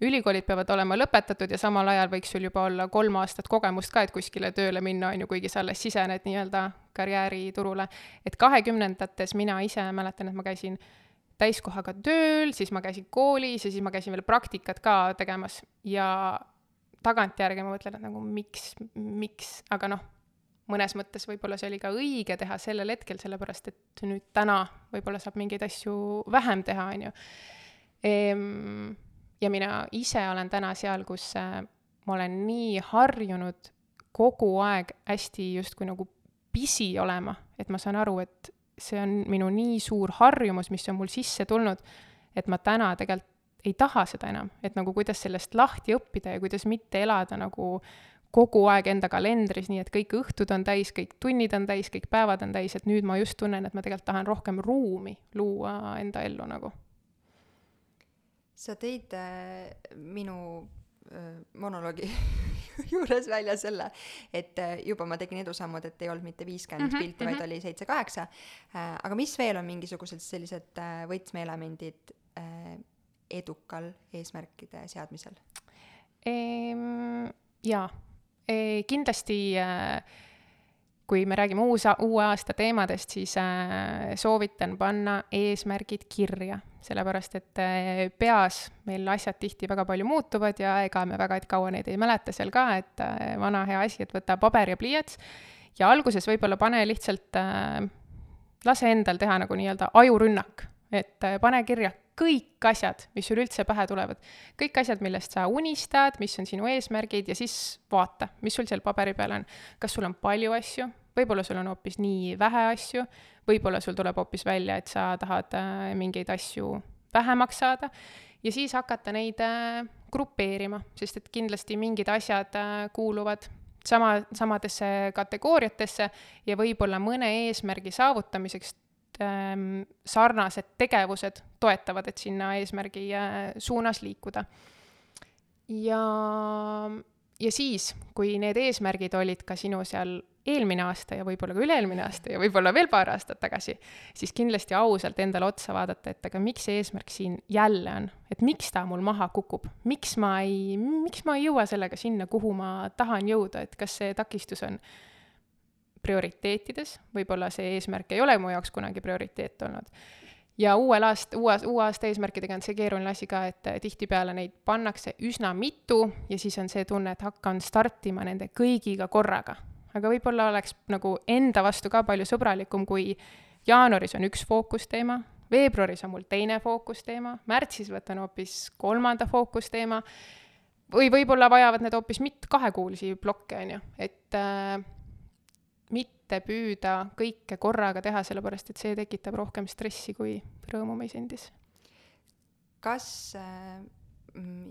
ülikoolid peavad olema lõpetatud ja samal ajal võiks sul juba olla kolm aastat kogemust ka, et kuskile tööle minna, on ju, kuigi sa alles sisened nii-öelda karjääriturule. et kahekümnendates mina ise mäletan, et ma käisin täiskohaga tööl, siis ma käisin koolis ja siis ma käisin veel praktikat ka tegemas ja tagantjärgi ma mõtlen, et nagu miks, miks, aga noh, mõnes mõttes võib-olla see oli ka õige teha sellel hetkel, sellepärast et nüüd täna võib-olla saab mingeid asju vähem teha, on ju. Ja mina ise olen täna seal, kus äh, ma olen nii harjunud kogu aeg hästi justkui nagu pisi olema, et ma saan aru, et see on minu nii suur harjumus, mis on mul sisse tulnud, et ma täna tegelikult ei taha seda enam, et nagu kuidas sellest lahti õppida ja kuidas mitte elada nagu kogu aeg enda kalendris, nii et kõik õhtud on täis, kõik tunnid on täis, kõik päevad on täis, et nüüd ma just tunnen, et ma tegelikult tahan rohkem ruumi luua enda ellu nagu. Sa tõid äh, minu äh, monoloogi juures välja selle, et äh, juba ma tegin edusammud, et ei olnud mitte viiskümmend mm -hmm, pilti, vaid mm -hmm. oli seitse-kaheksa aga mis veel on mingisugused sellised võtmeelemendid edukal eesmärkide seadmisel ehm,? jaa kindlasti äh, kui me räägime uus, uue aasta teemadest, siis äh, soovitan panna eesmärgid kirja, sellepärast et äh, peas meil asjad tihti väga palju muutuvad ja ega me väga kaua neid ei mäleta seal ka, et vana hea asi, et võta paber ja pliiats. Ja alguses võib-olla pane lihtsalt, lase endal teha nagu nii-öelda ajurünnak, et pane kirja kõik asjad, mis sul üldse pähe tulevad, kõik asjad, millest sa unistad, mis on sinu eesmärgid ja siis vaata, mis sul seal paberi peal on. kas sul on palju asju, võib-olla sul on hoopis nii vähe asju, võib-olla sul tuleb hoopis välja, et sa tahad äh, mingeid asju vähemaks saada. Ja siis hakata neid äh, grupeerima, sest et kindlasti mingid asjad äh, kuuluvad sama, samadesse kategooriatesse ja võib-olla mõne eesmärgi saavutamiseks sarnased tegevused toetavad, et sinna eesmärgi äh, suunas liikuda. ja, ja siis, kui need eesmärgid olid ka sinu seal eelmine aasta ja võib-olla ka üle-eelmine aasta ja võib-olla veel paar aastat tagasi, siis kindlasti ausalt endale otsa vaadata, et aga miks see eesmärk siin jälle on, et miks ta mul maha kukub, miks ma ei, miks ma ei jõua sellega sinna, kuhu ma tahan jõuda, et kas see takistus on prioriteetides, võib-olla see eesmärk ei ole mu jaoks kunagi prioriteet olnud. ja uuel aast-, uue, uue aasta eesmärkidega on see keeruline asi ka, et tihtipeale neid pannakse üsna mitu ja siis on see tunne, et hakkan startima nende kõigiga korraga. aga võib-olla oleks nagu enda vastu ka palju sõbralikum, kui jaanuaris on üks fookusteema, veebruaris on mul teine fookusteema, märtsis võtan hoopis kolmanda fookusteema või võib-olla vajavad need hoopis mit-, kahekuulisi plokke, on ju, et äh, mitte püüda kõike korraga teha, sellepärast et see tekitab rohkem stressi kui rõõmu meis endis. kas äh,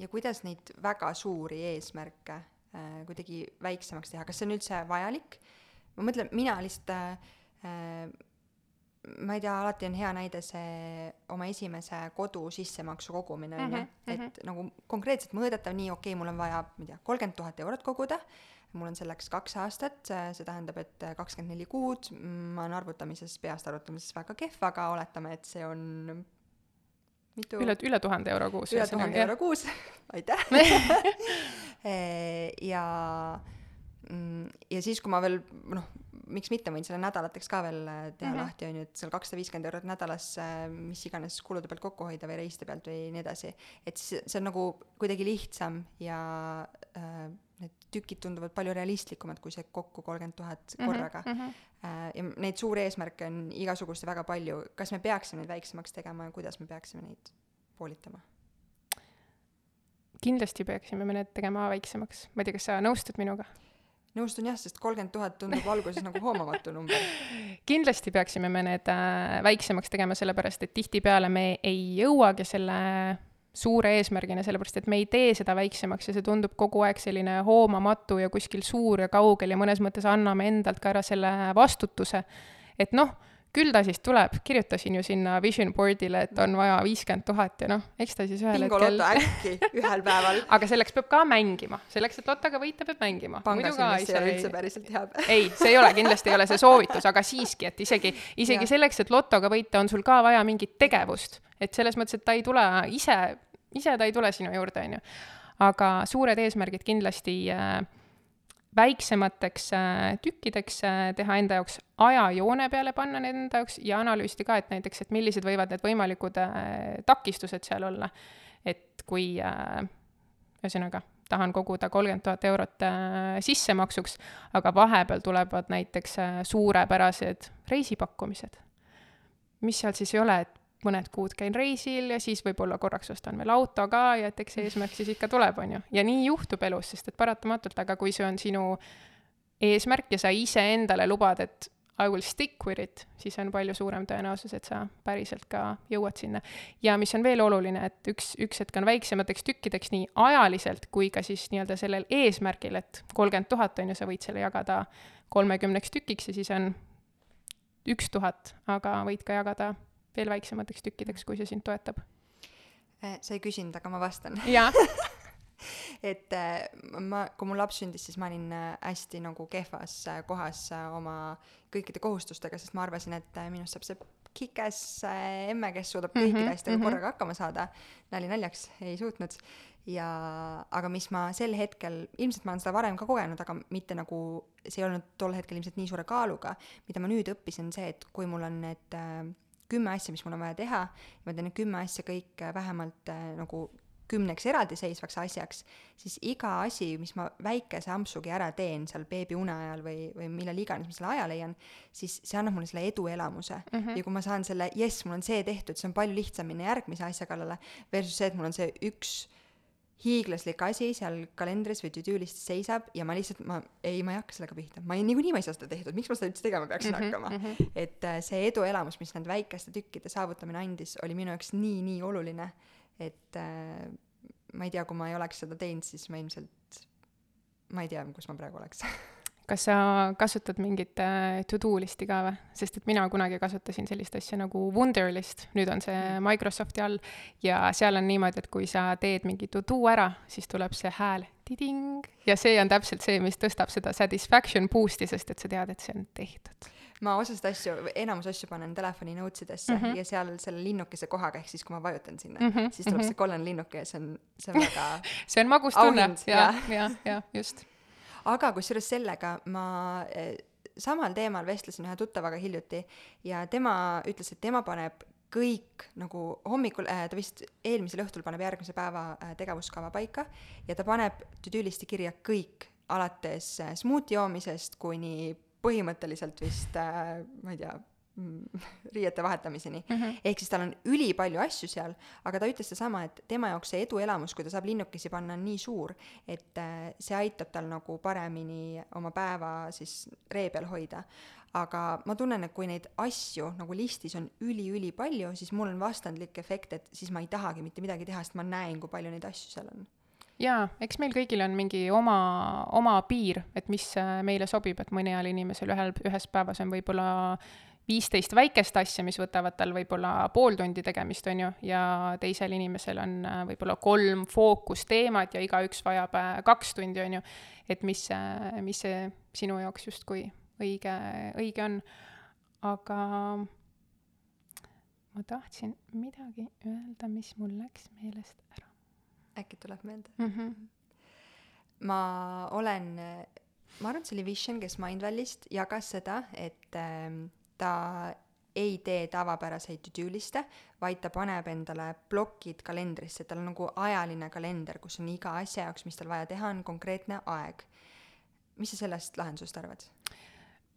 ja kuidas neid väga suuri eesmärke äh, kuidagi väiksemaks teha, kas see on üldse vajalik? ma mõtlen, mina lihtsalt äh, ma ei tea, alati on hea näide see oma esimese kodu sissemaksu kogumine, on ju, mhm, et mhm. nagu konkreetselt mõõdetav, nii okei okay,, mul on vaja, ma ei tea, kolmkümmend tuhat eurot koguda, mul on selleks kaks aastat, see tähendab, et kakskümmend neli kuud, ma olen arvutamises, peast arvutamises väga kehv, aga oletame, et see on mitu üle, üle tuhande euro kuus. üle tuhande euro kuus, aitäh ja, mm, ja siis, kui ma veel noh, miks mitte, võin selle nädalateks ka veel äh, teha mm -hmm. lahti, on ju, et seal kakssada viiskümmend eurot nädalas, äh, mis iganes kulude pealt kokku hoida või reiside pealt või nii edasi. et siis see on nagu kuidagi lihtsam ja äh, need tükid tunduvad palju realistlikumad kui see kokku kolmkümmend tuhat mhm, korraga mm. -hmm. Ja neid suuri eesmärke on igasuguseid väga palju, kas me peaksime neid väiksemaks tegema ja kuidas me peaksime neid poolitama? kindlasti peaksime me need tegema väiksemaks, ma ei tea, kas sa nõustud minuga? nõustun jah, sest kolmkümmend tuhat tundub alguses nagu hoomamatu number. kindlasti peaksime me need äh, väiksemaks tegema, sellepärast et tihtipeale me ei jõuagi selle suure eesmärgina, sellepärast et me ei tee seda väiksemaks ja see tundub kogu aeg selline hoomamatu ja kuskil suur ja kaugel ja mõnes mõttes anname endalt ka ära selle vastutuse, et noh küll ta siis tuleb, kirjutasin ju sinna vision board'ile, et on vaja viiskümmend tuhat ja noh, eks ta siis ühel Bingo hetkel äkki ühel päeval aga selleks peab ka mängima, selleks, et lotoga võita, peab mängima. pangas ei ole üldse päriselt hea päev ei, see ei ole, kindlasti ei ole see soovitus, aga siiski, et isegi, isegi ja. selleks, et lotoga võita, on sul ka vaja mingit tegevust. Et selles mõttes, et ta ei tule ise, ise ta ei tule sinu juurde, on ju. aga suured eesmärgid kindlasti äh, väiksemateks äh, tükkideks äh, teha enda jaoks ajajoone peale panna need enda jaoks ja analüüsida ka, et näiteks, et millised võivad need võimalikud äh, takistused seal olla. et kui ühesõnaga, tahan koguda kolmkümmend tuhat eurot sissemaksuks, aga vahepeal tulevad näiteks suurepärased reisipakkumised, mis seal siis ei ole, et mõned kuud käin reisil ja siis võib-olla korraks ostan veel auto ka ja et eks see eesmärk siis ikka tuleb, on ju. ja nii juhtub elus, sest et paratamatult, aga kui see on sinu eesmärk ja sa iseendale lubad, et I will stick with it, siis on palju suurem tõenäosus, et sa päriselt ka jõuad sinna. ja mis on veel oluline, et üks, üks hetk on väiksemateks tükkideks nii ajaliselt kui ka siis nii-öelda sellel eesmärgil, et kolmkümmend tuhat on ju, sa võid selle jagada kolmekümneks tükiks ja siis on üks tuhat, aga võid ka jagada veel väiksemateks tükkideks, kui see sind toetab? Äh, sa ei küsinud, aga ma vastan. jaa et äh, ma, kui mu laps sündis, siis ma olin äh, hästi nagu kehvas kohas oma kõikide kohustustega, sest ma arvasin, et minust saab see kikas emme, kes suudab kõikide mm -hmm, asjadega mm -hmm. korraga hakkama saada. nali naljaks, ei suutnud. ja, aga mis ma sel hetkel, ilmselt ma olen seda varem ka kogenud, aga mitte nagu, see ei olnud tol hetkel ilmselt nii suure kaaluga, mida ma nüüd õppisin, see, et kui mul on need äh, kümme asja, mis mul on vaja teha, ma teen need kümme asja kõik äh, vähemalt äh, nagu kümneks eraldiseisvaks asjaks, siis iga asi, mis ma väikese ampsugi ära teen seal beebi une ajal või, või millal iganes ma selle aja leian, siis see annab mulle selle eduelamuse mm. -hmm. ja kui ma saan selle, jess, mul on see tehtud, siis on palju lihtsam minna järgmise asja kallale, versus see, et mul on see üks hiiglaslik asi seal kalendris või to-do listis seisab ja ma lihtsalt, ma, ei, ma ei hakka sellega pihta, ma ei, niikuinii ma ei saa seda tehtud, miks ma seda üldse tegema peaksin mm -hmm, hakkama mm. -hmm. et äh, see eduelamus, mis nende väikeste tükkide saavutamine andis, oli minu jaoks nii, nii oluline, et äh, ma ei tea, kui ma ei oleks seda teinud, siis ma ilmselt, ma ei tea, kus ma praegu oleks kas sa kasutad mingit äh, to-do listi ka või? sest et mina kunagi kasutasin sellist asja nagu Wunderlist, nüüd on see mm. Microsofti all, ja seal on niimoodi, et kui sa teed mingi to-do ära, siis tuleb see hääl tiding ja see on täpselt see, mis tõstab seda satisfaction boost'i, sest et sa tead, et see on tehtud ma osasid asju, enamus asju panen telefoni notes idesse mm -hmm. ja seal selle linnukese kohaga, ehk siis kui ma vajutan sinna mm, -hmm. siis tuleb mm -hmm. see kollane linnuke ja see on, see on väga see on magus tunne, ja, ja, ja just aga kusjuures sellega ma eh, samal teemal vestlesin ühe tuttavaga hiljuti ja tema ütles, et tema paneb kõik nagu hommikul äh,, ta vist eelmisel õhtul paneb järgmise päeva äh, tegevuskava paika ja ta paneb to-do listi kirja kõik, alates äh, smuuti joomisest kuni põhimõtteliselt vist äh,, ma ei tea, riiete vahetamiseni mm. -hmm. ehk siis tal on ülipalju asju seal, aga ta ütles sedasama, et tema jaoks see eduelamus, kui ta saab linnukesi panna, on nii suur, et äh, see aitab tal nagu paremini oma päeva siis ree peal hoida. aga ma tunnen, et kui neid asju nagu listis on üli-ülipalju, siis mul on vastandlik efekt, et siis ma ei tahagi mitte midagi teha, sest ma näen, kui palju neid asju seal on jaa, eks meil kõigil on mingi oma, oma piir, et mis äh, meile sobib, et mõnel inimesel ühel, ühes päevas on võib-olla viisteist väikest asja, mis võtavad tal võib-olla pool tundi tegemist, on ju, ja teisel inimesel on äh, võib-olla kolm fookusteemat ja igaüks vajab äh, kaks tundi, on ju, et mis, mis see sinu jaoks justkui õige, õige on. aga ma tahtsin midagi öelda, mis mul läks meelest ära. äkki tuleb meelde mm? -hmm. ma olen, ma arvan, et see oli Vision, kes Mindvalley'st jagas seda, et äh, ta ei tee tavapäraseid to-do liste, vaid ta paneb endale plokid kalendrisse, tal on nagu ajaline kalender, kus on iga asja jaoks, mis tal vaja teha, on konkreetne aeg. mis sa sellest lahendusest arvad?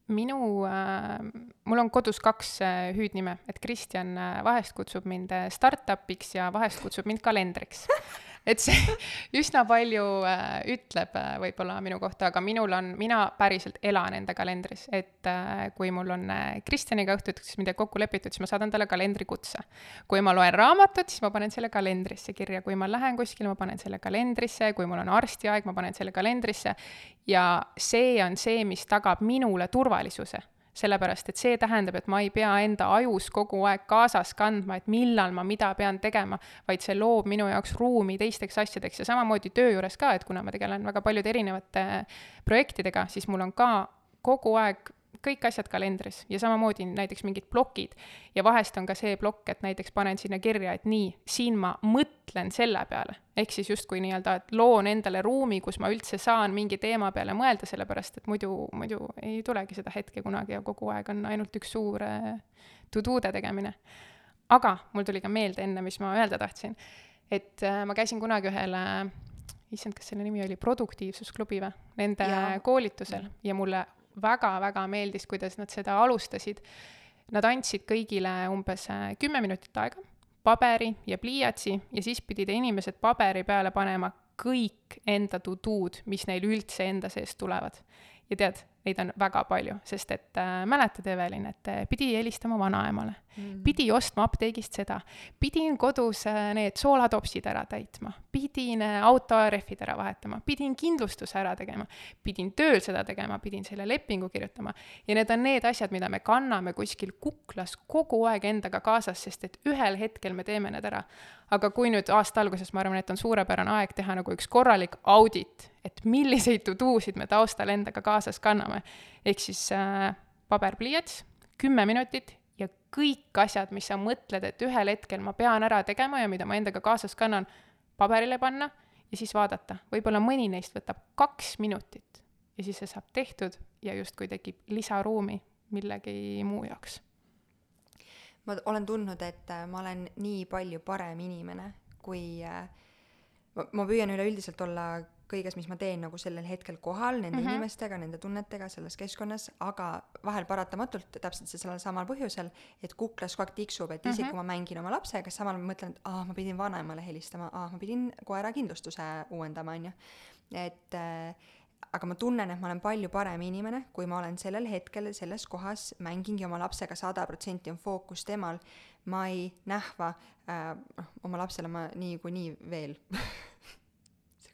minu äh,, mul on kodus kaks äh, hüüdnime, et Kristjan äh, vahest kutsub mind äh, startup'iks ja vahest kutsub mind kalendriks et see üsna palju äh, ütleb äh, võib-olla minu kohta, aga minul on, mina päriselt elan enda kalendris, et äh, kui mul on Kristjaniga õhtuks midagi kokku lepitud, siis ma saadan talle kalendrikutse. kui ma loen raamatut, siis ma panen selle kalendrisse kirja, kui ma lähen kuskile, ma panen selle kalendrisse, kui mul on arstiaeg, ma panen selle kalendrisse. Ja see on see, mis tagab minule turvalisuse sellepärast et see tähendab, et ma ei pea enda ajus kogu aeg kaasas kandma, et millal ma mida pean tegema, vaid see loob minu jaoks ruumi teisteks asjadeks. Ja samamoodi töö juures ka, et kuna ma tegelen väga paljude erinevate projektidega, siis mul on ka kogu aeg kõik asjad kalendris ja samamoodi näiteks mingid plokid. ja vahest on ka see plokk, et näiteks panen sinna kirja, et nii, siin ma mõtlen selle peale. ehk siis justkui nii-öelda, et loon endale ruumi, kus ma üldse saan mingi teema peale mõelda, sellepärast et muidu, muidu ei tulegi seda hetke kunagi ja kogu aeg on ainult üks suur äh, to-do'de tegemine. aga mul tuli ka meelde enne, mis ma öelda tahtsin, et äh, ma käisin kunagi ühel issand, kas selle nimi oli Produktiivsusklubi või, nende ja. koolitusel ja mulle väga-väga meeldis, kuidas nad seda alustasid. Nad andsid kõigile umbes äh, kümme minutit aega, paberi ja pliiatsi ja siis pidid inimesed paberi peale panema kõik enda to-do'd, mis neil üldse enda seest tulevad. ja tead, neid on väga palju, sest et äh, mäletad, Evelin, et äh, pidi helistama vanaemale mm., pidi ostma apteegist seda, pidin kodus äh, need soolatopsid ära täitma, pidin äh, auto rehvid ära vahetama, pidin kindlustuse ära tegema, pidin tööl seda tegema, pidin selle lepingu kirjutama. ja need on need asjad, mida me kanname kuskil kuklas kogu aeg endaga kaasas, sest et ühel hetkel me teeme need ära. aga kui nüüd aasta alguses, ma arvan, et on suurepärane aeg teha nagu üks korralik audit, et milliseid to do sid me taustal endaga kaasas kanname, ehk siis äh, paber-pliiats, kümme minutit kõik asjad, mis sa mõtled, et ühel hetkel ma pean ära tegema ja mida ma endaga kaasas kannan, paberile panna ja siis vaadata. võib-olla mõni neist võtab kaks minutit ja siis see saab tehtud ja justkui tekib lisaruumi millegi muu jaoks. ma olen tundnud, et äh, ma olen nii palju parem inimene, kui äh, ma, ma püüan üleüldiselt olla kõiges, mis ma teen nagu sellel hetkel kohal nende mm -hmm. inimestega, nende tunnetega selles keskkonnas, aga vahel paratamatult täpselt sellel samal põhjusel, et kuklas kogu aeg tiksub, et isegi mm -hmm. kui ma mängin oma lapsega, samal ma mõtlen, et aa, ma pidin vanaemale helistama, aa, ma pidin koera kindlustuse uuendama, on ju. et äh, aga ma tunnen, et ma olen palju parem inimene, kui ma olen sellel hetkel selles kohas, mängingi oma lapsega sada protsenti on fookus temal, ma ei nähva äh, noh, oma lapsele ma niikuinii veel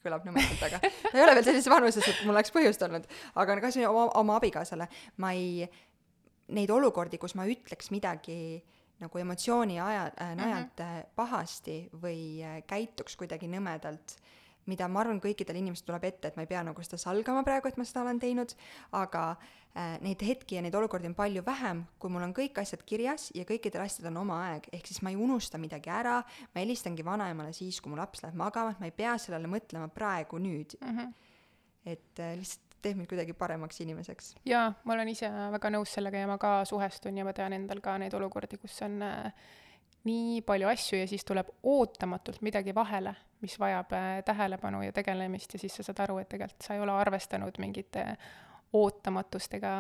kõlab nõmedalt, aga ta ei ole veel sellises vanuses, et mul oleks põhjust olnud, aga kas või oma, oma abikaasale ma ei, neid olukordi, kus ma ütleks midagi nagu emotsiooni aja äh,, najalt mm -hmm. pahasti või äh, käituks kuidagi nõmedalt äh,, mida ma arvan, kõikidel inimestel tuleb ette, et ma ei pea nagu seda salgama praegu, et ma seda olen teinud, aga äh, neid hetki ja neid olukordi on palju vähem, kui mul on kõik asjad kirjas ja kõikidel asjadel on oma aeg, ehk siis ma ei unusta midagi ära, ma helistangi vanaemale siis, kui mu laps läheb magama, et ma ei pea sellele mõtlema praegu, nüüd mm. -hmm. et äh, lihtsalt teeb mind kuidagi paremaks inimeseks. jaa, ma olen ise väga nõus sellega ja ma ka suhestun ja ma tean endal ka neid olukordi, kus on äh, nii palju asju ja siis tuleb ootamatult midagi vahele, mis vajab äh, tähelepanu ja tegelemist ja siis sa saad aru, et tegelikult sa ei ole arvestanud mingite ootamatustega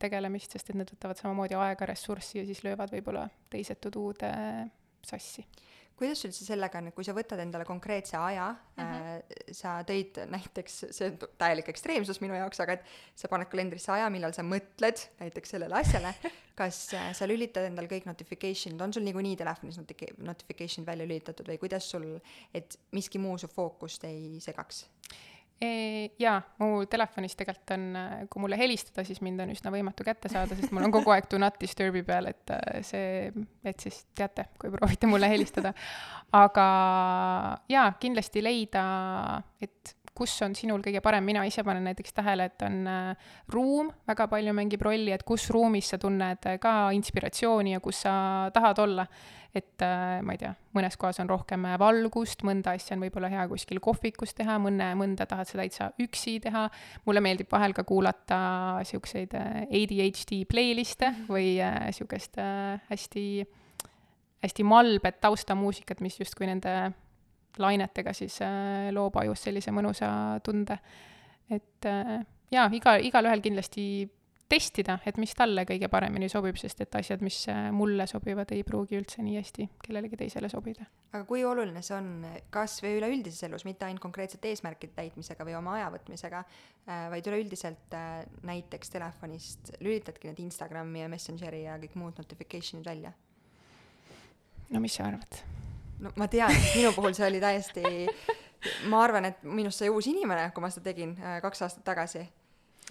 tegelemist, sest et need võtavad samamoodi aega, ressurssi ja siis löövad võib-olla teised to-do'd äh, sassi kuidas üldse sellega on, et kui sa võtad endale konkreetse aja mm, -hmm. sa tõid näiteks, see on täielik ekstreemsus minu jaoks, aga et sa paned kalendrisse aja, millal sa mõtled näiteks sellele asjale, kas äh, sa lülitad endal kõik notification'id, on sul niikuinii telefonis notica-, notification'id välja lülitatud või kuidas sul, et miski muu su fookust ei segaks? Jaa, mu telefonis tegelikult on, kui mulle helistada, siis mind on üsna võimatu kätte saada, sest mul on kogu aeg do not disturbi peal, et äh, see, et siis teate, kui proovite mulle helistada. aga jaa, kindlasti leida, et kus on sinul kõige parem, mina ise panen näiteks tähele, et on äh, ruum väga palju mängib rolli, et kus ruumis sa tunned ka inspiratsiooni ja kus sa tahad olla et äh, ma ei tea, mõnes kohas on rohkem äh, valgust, mõnda asja on võib-olla hea kuskil kohvikus teha, mõne, mõnda tahad sa täitsa üksi teha, mulle meeldib vahel ka kuulata niisuguseid äh, ADHD playlist'e mhm. või niisugust hästi, hästi malbet taustamuusikat, mis justkui nende lainetega siis loob ajus sellise mõnusa tunde. et jaa, iga, igalühel kindlasti testida, et mis talle kõige paremini sobib, sest et asjad, mis äh, mulle sobivad, ei pruugi üldse nii hästi kellelegi teisele sobida. aga kui oluline see on kas või üleüldises elus, mitte ainult konkreetsete eesmärkide täitmisega või oma aja võtmisega, äh, vaid üleüldiselt äh, näiteks telefonist lülitadki need Instagrami ja Messengeri ja kõik muud notification'id välja? no mis sa arvad? No ma tean, minu puhul see oli täiesti ma arvan, et minust sai uus inimene, kui ma seda tegin kaks aastat tagasi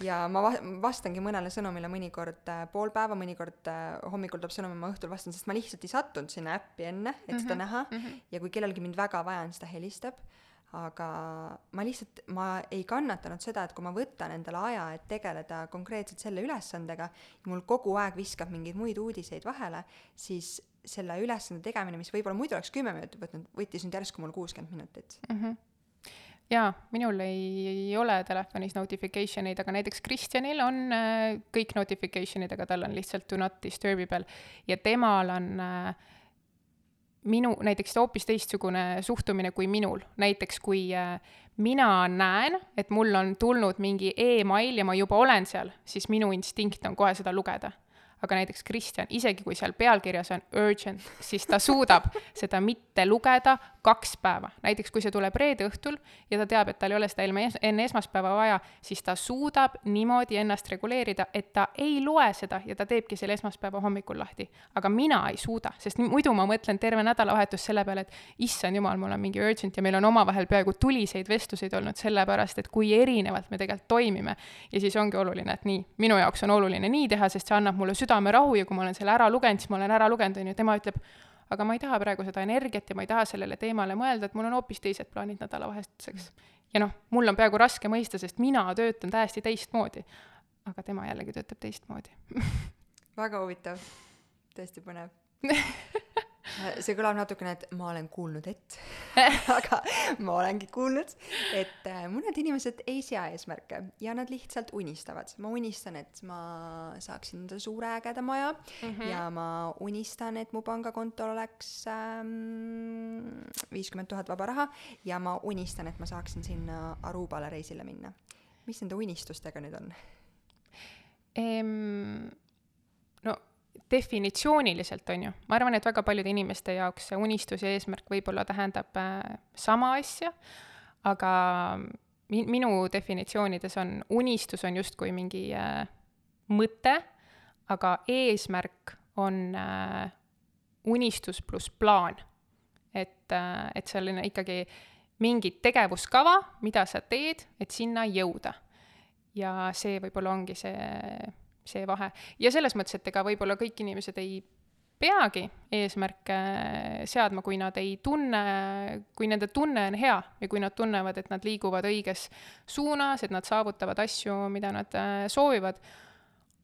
ja ma va-, vastangi mõnele sõnumile mõnikord äh, pool päeva, mõnikord äh, hommikul tuleb sõnum ja ma õhtul vastan, sest ma lihtsalt ei sattunud sinna äppi enne, et mm -hmm. seda mhm, näha mm -hmm. ja kui kellelgi mind väga vaja on, siis ta helistab, aga ma lihtsalt, ma ei kannatanud seda, et kui ma võtan endale aja, et tegeleda konkreetselt selle ülesandega mul kogu aeg viskab mingeid muid uudiseid vahele, siis selle ülesande tegemine, mis võib-olla muidu oleks kümme minutit võtnud, võttis nüüd järsku mul kuuskümmend minutit. Mm. -hmm jaa, minul ei, ei ole telefonis notification eid, aga näiteks Kristjanil on äh, kõik notification id, aga tal on lihtsalt do not disturb'i peal. Ja temal on äh, minu, näiteks hoopis teistsugune suhtumine kui minul, näiteks kui äh, mina näen, et mul on tulnud mingi email ja ma juba olen seal, siis minu instinkt on kohe seda lugeda aga näiteks Kristjan, isegi kui seal pealkirjas on urgent, siis ta suudab seda mitte lugeda kaks päeva. näiteks kui see tuleb reede õhtul ja ta teab, et tal ei ole seda enne esmaspäeva vaja, siis ta suudab niimoodi ennast reguleerida, et ta ei loe seda ja ta teebki selle esmaspäeva hommikul lahti. aga mina ei suuda, sest muidu ma mõtlen terve nädalavahetus selle peale, et issand jumal, mul on mingi urgent ja meil on omavahel peaaegu tuliseid vestluseid olnud sellepärast, et kui erinevalt me tegelikult toimime. ja siis ongi oluline, et nii, minu jaoks on oluline nii teha, sest see annab mulle süda südamerahu ja kui ma olen selle ära lugenud, siis ma olen ära lugenud, on ju, tema ütleb, aga ma ei taha praegu seda energiat ja ma ei taha sellele teemale mõelda, et mul on hoopis teised plaanid nädalavahetuseks. ja noh, mul on peaaegu raske mõista, sest mina töötan täiesti teistmoodi. aga tema jällegi töötab teistmoodi väga huvitav, tõesti põnev see kõlab natukene, et ma olen kuulnud, et aga ma olengi kuulnud, et äh, mõned inimesed ei sea eesmärke ja nad lihtsalt unistavad. ma unistan, et ma saaksin endale suure ägeda maja mm -hmm. ja ma unistan, et mu pangakontol oleks ähm, viiskümmend tuhat vaba raha ja ma unistan, et ma saaksin sinna Arubale reisile minna. mis nende unistustega nüüd on ehm,? no definitsiooniliselt, on ju, ma arvan, et väga paljude inimeste jaoks see unistus ja eesmärk võib-olla tähendab äh, sama asja, aga mi-, minu definitsioonides on, unistus on justkui mingi äh, mõte, aga eesmärk on äh, unistus pluss plaan. et äh,, et selline ikkagi mingi tegevuskava, mida sa teed, et sinna jõuda. ja see võib-olla ongi see see vahe. ja selles mõttes, et ega võib-olla kõik inimesed ei peagi eesmärke seadma, kui nad ei tunne, kui nende tunne on hea ja kui nad tunnevad, et nad liiguvad õiges suunas, et nad saavutavad asju, mida nad äh, soovivad.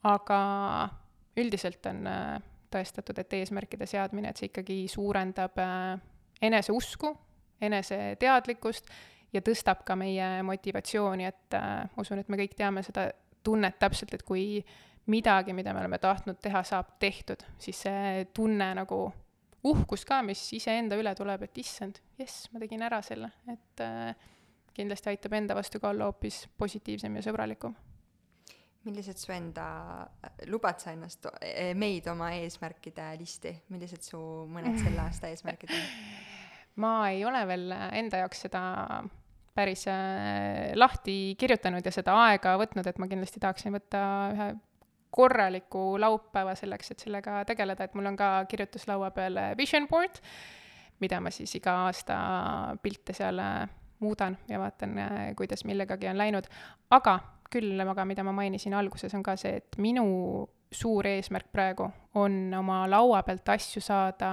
aga üldiselt on äh, tõestatud, et eesmärkide seadmine, et see ikkagi suurendab äh, eneseusku, eneseteadlikkust ja tõstab ka meie motivatsiooni, et ma usun, et me kõik teame seda tunnet täpselt, et kui midagi, mida me oleme tahtnud teha, saab tehtud, siis see tunne nagu uhkus ka, mis iseenda üle tuleb, et issand, jess, ma tegin ära selle, et äh, kindlasti aitab enda vastu ka olla hoopis positiivsem ja sõbralikum. millised su enda, lubad sa ennast, e, meid oma eesmärkide listi, millised su mõned selle aasta eesmärgid on? ma ei ole veel enda jaoks seda päris äh, lahti kirjutanud ja seda aega võtnud, et ma kindlasti tahaksin võtta ühe korraliku laupäeva selleks, et sellega tegeleda, et mul on ka kirjutuslaua peal vision board, mida ma siis iga aasta pilte seal muudan ja vaatan, kuidas millegagi on läinud. aga küll, aga mida ma mainisin alguses, on ka see, et minu suur eesmärk praegu on oma laua pealt asju saada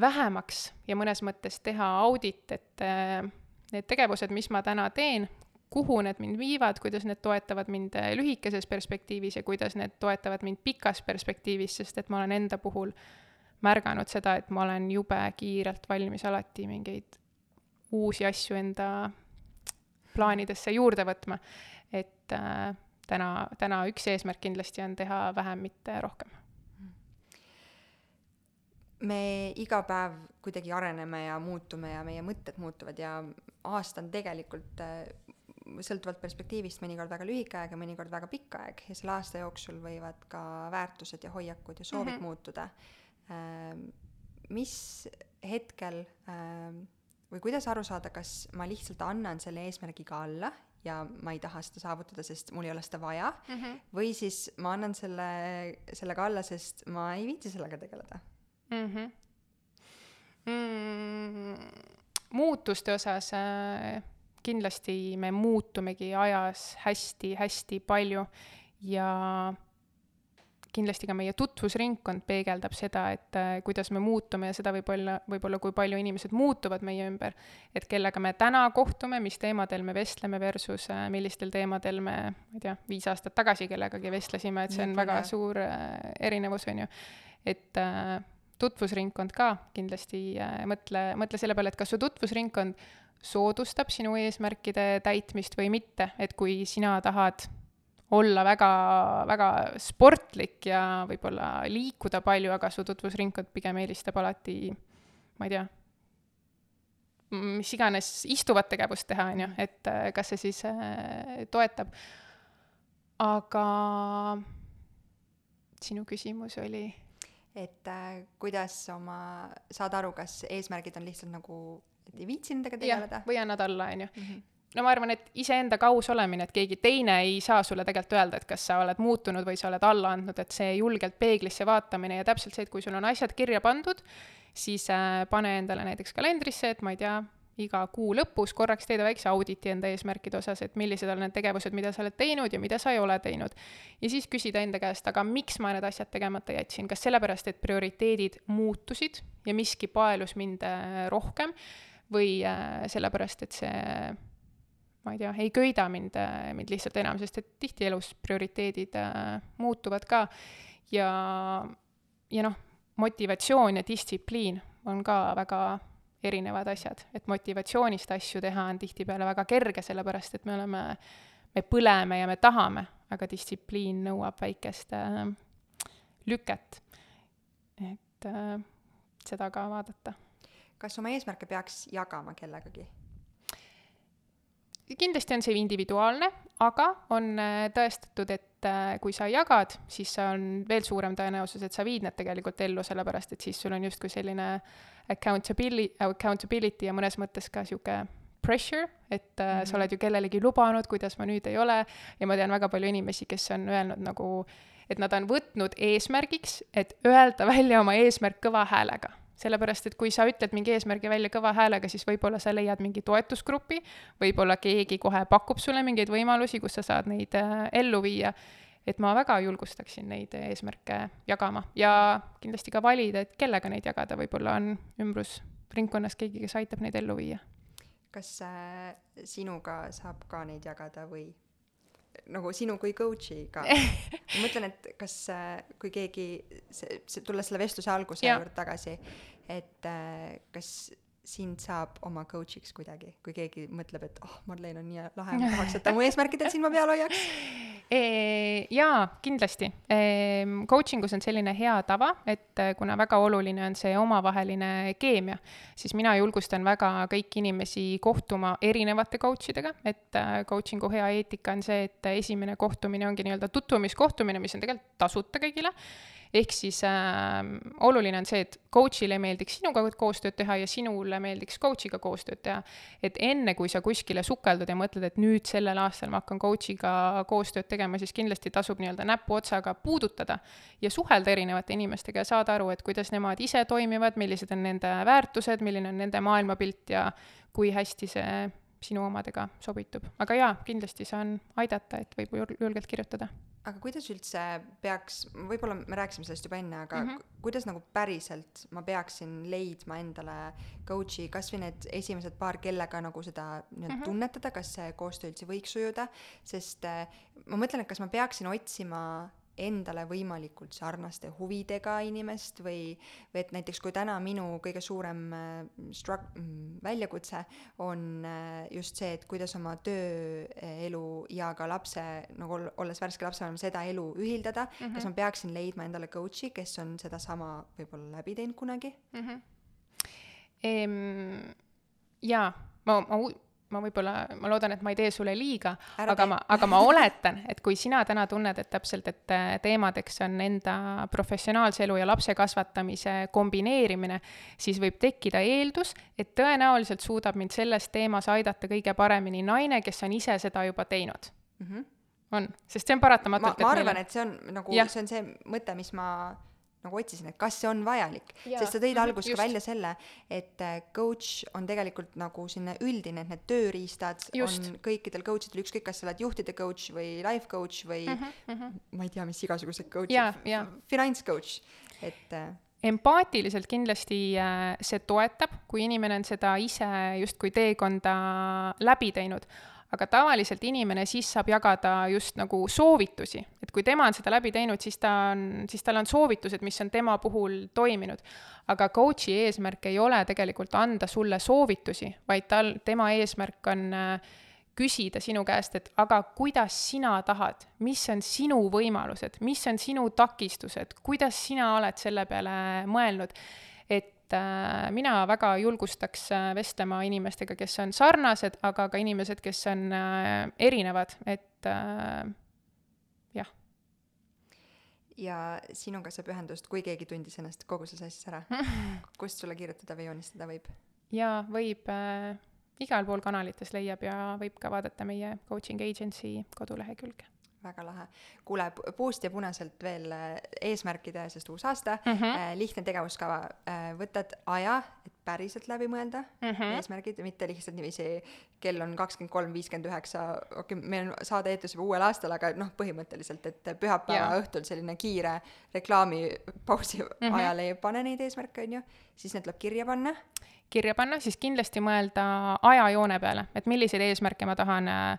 vähemaks ja mõnes mõttes teha audit, et need tegevused, mis ma täna teen, kuhu need mind viivad, kuidas need toetavad mind lühikeses perspektiivis ja kuidas need toetavad mind pikas perspektiivis, sest et ma olen enda puhul märganud seda, et ma olen jube kiirelt valmis alati mingeid uusi asju enda plaanidesse juurde võtma. et äh, täna, täna üks eesmärk kindlasti on teha vähem, mitte rohkem. me iga päev kuidagi areneme ja muutume ja meie mõtted muutuvad ja aasta on tegelikult äh, sõltuvalt perspektiivist mõnikord väga lühike aeg ja mõnikord väga pikk aeg ja selle aasta jooksul võivad ka väärtused ja hoiakud ja soovid mm -hmm. muutuda. Ähm, mis hetkel ähm, või kuidas aru saada, kas ma lihtsalt annan selle eesmärgiga alla ja ma ei taha seda saavutada, sest mul ei ole seda vaja mm, -hmm. või siis ma annan selle, sellega alla, sest ma ei viitsi sellega tegeleda mm. -hmm. Mm, muutuste osas äh kindlasti me muutumegi ajas hästi-hästi palju ja kindlasti ka meie tutvusringkond peegeldab seda, et äh, kuidas me muutume ja seda võib-olla, võib-olla kui palju inimesed muutuvad meie ümber. et kellega me täna kohtume, mis teemadel me vestleme versus äh, millistel teemadel me, ma ei tea, viis aastat tagasi kellegagi vestlesime, et see on väga suur äh, erinevus, on ju. et tutvusringkond ka kindlasti mõtle, mõtle selle peale, et kas su tutvusringkond soodustab sinu eesmärkide täitmist või mitte, et kui sina tahad olla väga, väga sportlik ja võib-olla liikuda palju, aga su tutvusringkond pigem eelistab alati, ma ei tea, mis iganes istuvat tegevust teha, on ju, et äh, kas see siis äh, toetab. aga sinu küsimus oli? et äh, kuidas oma, saad aru, kas eesmärgid on lihtsalt nagu et ei viitsi nendega tegeleda. või annad alla, on ju mhm. no ma arvan, et iseendaga aus olemine, et keegi teine ei saa sulle tegelikult öelda, et kas sa oled muutunud või sa oled alla andnud, et see julgelt peeglisse vaatamine ja täpselt see, et kui sul on asjad kirja pandud, siis äh, pane endale näiteks kalendrisse, et ma ei tea, iga kuu lõpus korraks teed väikse auditi enda eesmärkide osas, et millised on need tegevused, mida sa oled teinud ja mida sa ei ole teinud. ja siis küsida enda käest, aga miks ma need asjad tegemata jätsin, kas sellepärast, et prioriteedid muutusid ja miski paelus mind äh, rohkem või äh, sellepärast, et see ma ei tea, ei köida mind, äh, mind lihtsalt enam, sest et tihti elus prioriteedid äh, muutuvad ka. Ja, ja noh, motivatsioon ja distsipliin on ka väga erinevad asjad, et motivatsioonist asju teha on tihtipeale väga kerge, sellepärast et me oleme, me põleme ja me tahame, aga distsipliin nõuab väikest äh, lüket. et äh, seda ka vaadata kas oma eesmärke peaks jagama kellegagi? kindlasti on see individuaalne, aga on äh, tõestatud, et äh, kui sa jagad, siis on veel suurem tõenäosus, et sa viid need tegelikult ellu, sellepärast et siis sul on justkui selline accountability, accountability ja mõnes mõttes ka sihuke pressure, et mm -hmm. sa mhm. oled ju kellelegi lubanud, kuidas ma nüüd ei ole, ja ma tean väga palju inimesi, kes on öelnud nagu, et nad on võtnud eesmärgiks, et öelda välja oma eesmärk kõva häälega sellepärast, et kui sa ütled mingi eesmärgi välja kõva häälega, siis võib-olla sa leiad mingi toetusgrupi, võib-olla keegi kohe pakub sulle mingeid võimalusi, kus sa saad neid äh, ellu viia. et ma väga julgustaksin neid eesmärke jagama ja kindlasti ka valida, et kellega neid jagada, võib-olla on ümbrusringkonnas keegi, kes aitab neid ellu viia. kas äh, sinuga saab ka neid jagada või? Nagu sinu kui coach'iga. Ma mõtlen, et kas, äh, kui keegi, see, see, tulles selle vestluse alguse juurde tagasi, et äh, kas sind saab oma coach'iks kuidagi, kui keegi mõtleb, et oh, Marleen on nii lahe, ma tahaks, et ta mu eesmärkidel silma peal hoiaks. Jaa, kindlasti. Coaching us on selline hea tava, et äh, kuna väga oluline on see omavaheline keemia, siis mina julgustan väga kõiki inimesi kohtuma erinevate coach idega, et äh, coaching'u hea eetika on see, et esimene kohtumine ongi nii-öelda tutvumiskohtumine, mis on tegelikult tasuta kõigile ehk siis äh, oluline on see, et coach'ile meeldiks sinuga koostööd teha ja sinule meeldiks coach'iga koostööd teha. et enne, kui sa kuskile sukeldud ja mõtled, et nüüd sellel aastal ma hakkan coach'iga koostööd tegema, siis kindlasti tasub nii-öelda näpuotsaga puudutada ja suhelda erinevate inimestega ja saada aru, et kuidas nemad ise toimivad, millised on nende väärtused, milline on nende maailmapilt ja kui hästi see sinu omadega sobitub. aga jaa, kindlasti saan aidata, et võib julgelt kirjutada. Aga kuidas üldse peaks, võib-olla me rääkisime sellest juba enne, aga mm -hmm. kuidas nagu päriselt ma peaksin leidma endale coach'i, kas või need esimesed paar, kellega nagu seda nii-öelda mm -hmm. tunnetada, kas see koostöö üldse võiks sujuda, sest äh, ma mõtlen, et kas ma peaksin otsima endale võimalikult sarnaste huvidega inimest või, või et näiteks kui täna minu kõige suurem äh, strug-, mm, väljakutse on äh, just see, et kuidas oma tööelu ja ka lapse, nagu olles värske lapsevanem, seda elu ühildada mm, -hmm. kas ma peaksin leidma endale coach'i, kes on sedasama võib-olla läbi teinud kunagi mm? -hmm. Ehm, jaa, ma, ma ma võib-olla, ma loodan, et ma ei tee sulle liiga, aga ma, aga ma oletan, et kui sina täna tunned, et täpselt, et äh, teemadeks on enda professionaalse elu ja lapse kasvatamise kombineerimine, siis võib tekkida eeldus, et tõenäoliselt suudab mind selles teemas aidata kõige paremini naine, kes on ise seda juba teinud mm. -hmm. on, sest see on paratamatult. ma, ma arvan, et see on nagu, see on see mõte, mis ma nagu otsisin, et kas see on vajalik. sest sa tõid mhm, alguses ka välja selle, et äh, coach on tegelikult nagu selline üldine, et need tööriistad just. on kõikidel coach idel, ükskõik, kas sa oled juhtide coach või life coach või mm -hmm. ma ei tea, mis igasugused coach'id, finantscoach, et äh, empaatiliselt kindlasti äh, see toetab, kui inimene on seda ise justkui teekonda läbi teinud aga tavaliselt inimene siis saab jagada just nagu soovitusi, et kui tema on seda läbi teinud, siis ta on, siis tal on soovitused, mis on tema puhul toiminud. aga coach'i eesmärk ei ole tegelikult anda sulle soovitusi, vaid tal, tema eesmärk on äh, küsida sinu käest, et aga kuidas sina tahad, mis on sinu võimalused, mis on sinu takistused, kuidas sina oled selle peale mõelnud, et äh, mina väga julgustaks äh, vestlema inimestega, kes on sarnased, aga ka inimesed, kes on äh, erinevad, et jah. ja sinuga saab ühendust, kui keegi tundis ennast kogu selles asjas ära kust sulle kirjutada või joonistada võib? jaa, võib äh, igal pool kanalites leiab ja võib ka vaadata meie coaching agency kodulehekülge väga lahe. kuule, puust ja punaselt veel äh, eesmärkide, sest uus aasta mm, -hmm. lihtne tegevuskava, äh, võtad aja, et päriselt läbi mõelda mm -hmm. eesmärgid, mitte lihtsalt niiviisi kell on kakskümmend kolm, viiskümmend üheksa, okei okay,, meil on saade eetris juba uuel aastal, aga noh, põhimõtteliselt, et pühapäeva yeah. õhtul selline kiire reklaamipausi mm -hmm. ajal ei pane neid eesmärke, on ju, siis need tuleb kirja panna kirja panna, siis kindlasti mõelda ajajoone peale, et milliseid eesmärke ma tahan äh,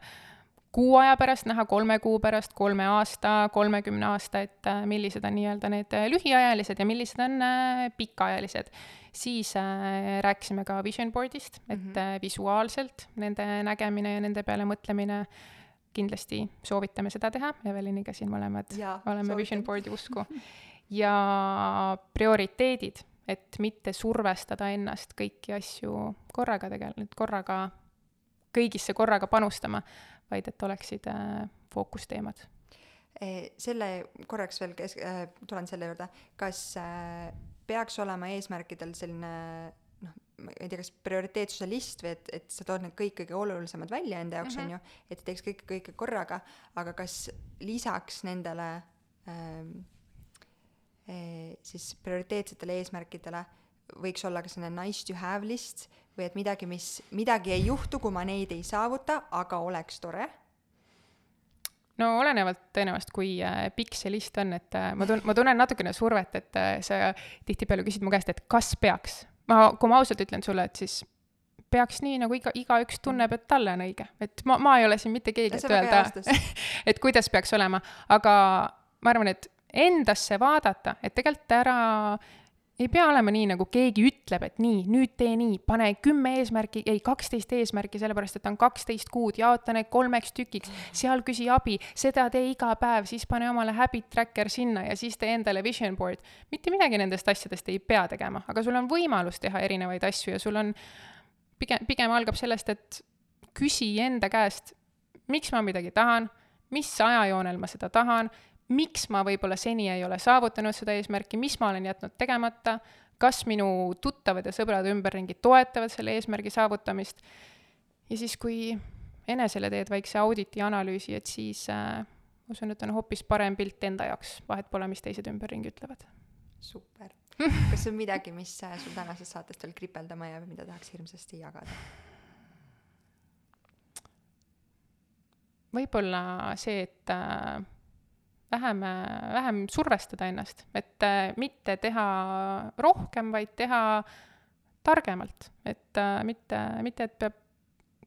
kuu aja pärast näha, kolme kuu pärast, kolme aasta, kolmekümne aasta, et äh, millised on nii-öelda need äh, lühiajalised ja millised on äh, pikaajalised. siis rääkisime ka vision board'ist, et mm -hmm. visuaalselt nende nägemine ja nende peale mõtlemine, kindlasti soovitame seda teha, Eveliniga siin mõlemad ja, oleme soovitan. vision board'i usku. ja prioriteedid, et mitte survestada ennast kõiki asju korraga tegelikult, korraga, kõigisse korraga panustama vaid et oleksid äh, fookusteemad. selle korraks veel kes- äh,, tulen selle juurde, kas äh, peaks olema eesmärkidel selline noh, ma ei tea, kas prioriteetsuse list või et, et sa tood need kõik kõige olulisemad välja enda jaoks mm, on -hmm. ju, et teeks kõike, kõike korraga, aga kas lisaks nendele ähm, äh, siis prioriteetsetele eesmärkidele võiks olla ka selline nice to have list või et midagi, mis, midagi ei juhtu, kui ma neid ei saavuta, aga oleks tore? no olenevalt tõenäoliselt, kui äh, pikk see list on, et äh, ma tun-, ma tunnen natukene survet, et äh, sa tihtipeale küsid mu käest, et kas peaks. ma, kui ma ausalt ütlen sulle, et siis peaks nii, nagu iga, igaüks tunneb, et talle on õige. et ma, ma ei ole siin mitte keegi, et öelda, et kuidas peaks olema, aga ma arvan, et endasse vaadata, et tegelikult ära ei pea olema nii, nagu keegi ütleb, et nii, nüüd tee nii, pane kümme eesmärki, ei, kaksteist eesmärki, sellepärast et on kaksteist kuud, jaota need kolmeks tükiks, seal küsi abi, seda tee iga päev, siis pane omale habit tracker sinna ja siis tee endale vision board. mitte midagi nendest asjadest ei pea tegema, aga sul on võimalus teha erinevaid asju ja sul on, pigem, pigem algab sellest, et küsi enda käest, miks ma midagi tahan, mis ajajoonel ma seda tahan miks ma võib-olla seni ei ole saavutanud seda eesmärki, mis ma olen jätnud tegemata, kas minu tuttavad ja sõbrad ümberringi toetavad selle eesmärgi saavutamist. ja siis, kui enesele teed väikse auditi analüüsi, et siis äh, ma usun, et on hoopis parem pilt enda jaoks, vahet pole, mis teised ümberringi ütlevad. super. kas on midagi, mis äh, sul tänasest saatest veel kripeldama jääb ja mida tahaks hirmsasti jagada? võib-olla see, et äh, vähem, vähem survestada ennast, et äh, mitte teha rohkem, vaid teha targemalt, et äh, mitte, mitte, et peab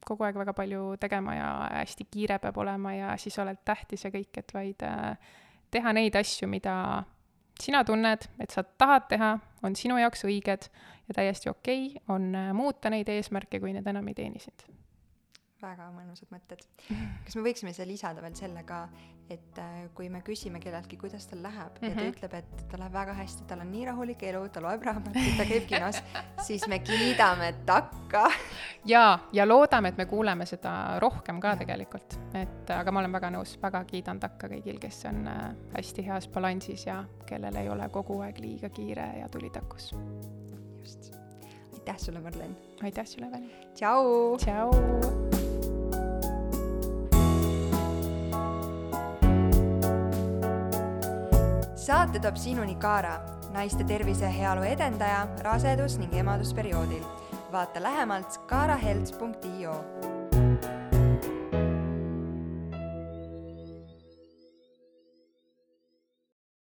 kogu aeg väga palju tegema ja hästi kiire peab olema ja siis oled tähtis ja kõik, et vaid äh, teha neid asju, mida sina tunned, et sa tahad teha, on sinu jaoks õiged ja täiesti okei okay on muuta neid eesmärke, kui need enam ei teeni sind väga mõnusad mõtted. kas me võiksime siia lisada veel selle ka, et äh, kui me küsime kelleltki, kuidas tal läheb mm -hmm. ja ta mhm. ütleb, et tal läheb väga hästi, tal on nii rahulik elu, ta loeb raamatuid, ta käib kinos, siis me kiidame takka. jaa, ja loodame, et me kuuleme seda rohkem ka ja. tegelikult, et aga ma olen väga nõus, väga kiidan takka kõigil, kes on äh, hästi heas balansis ja kellel ei ole kogu aeg liiga kiire ja tuli takus. just. aitäh sulle, Marlen. aitäh sulle, Vene. tšau. tšau. Saate toob sinuni Kaara, naiste tervise ja heaolu edendaja rasedus- ning emadusperioodil. vaata lähemalt kaarahelts.io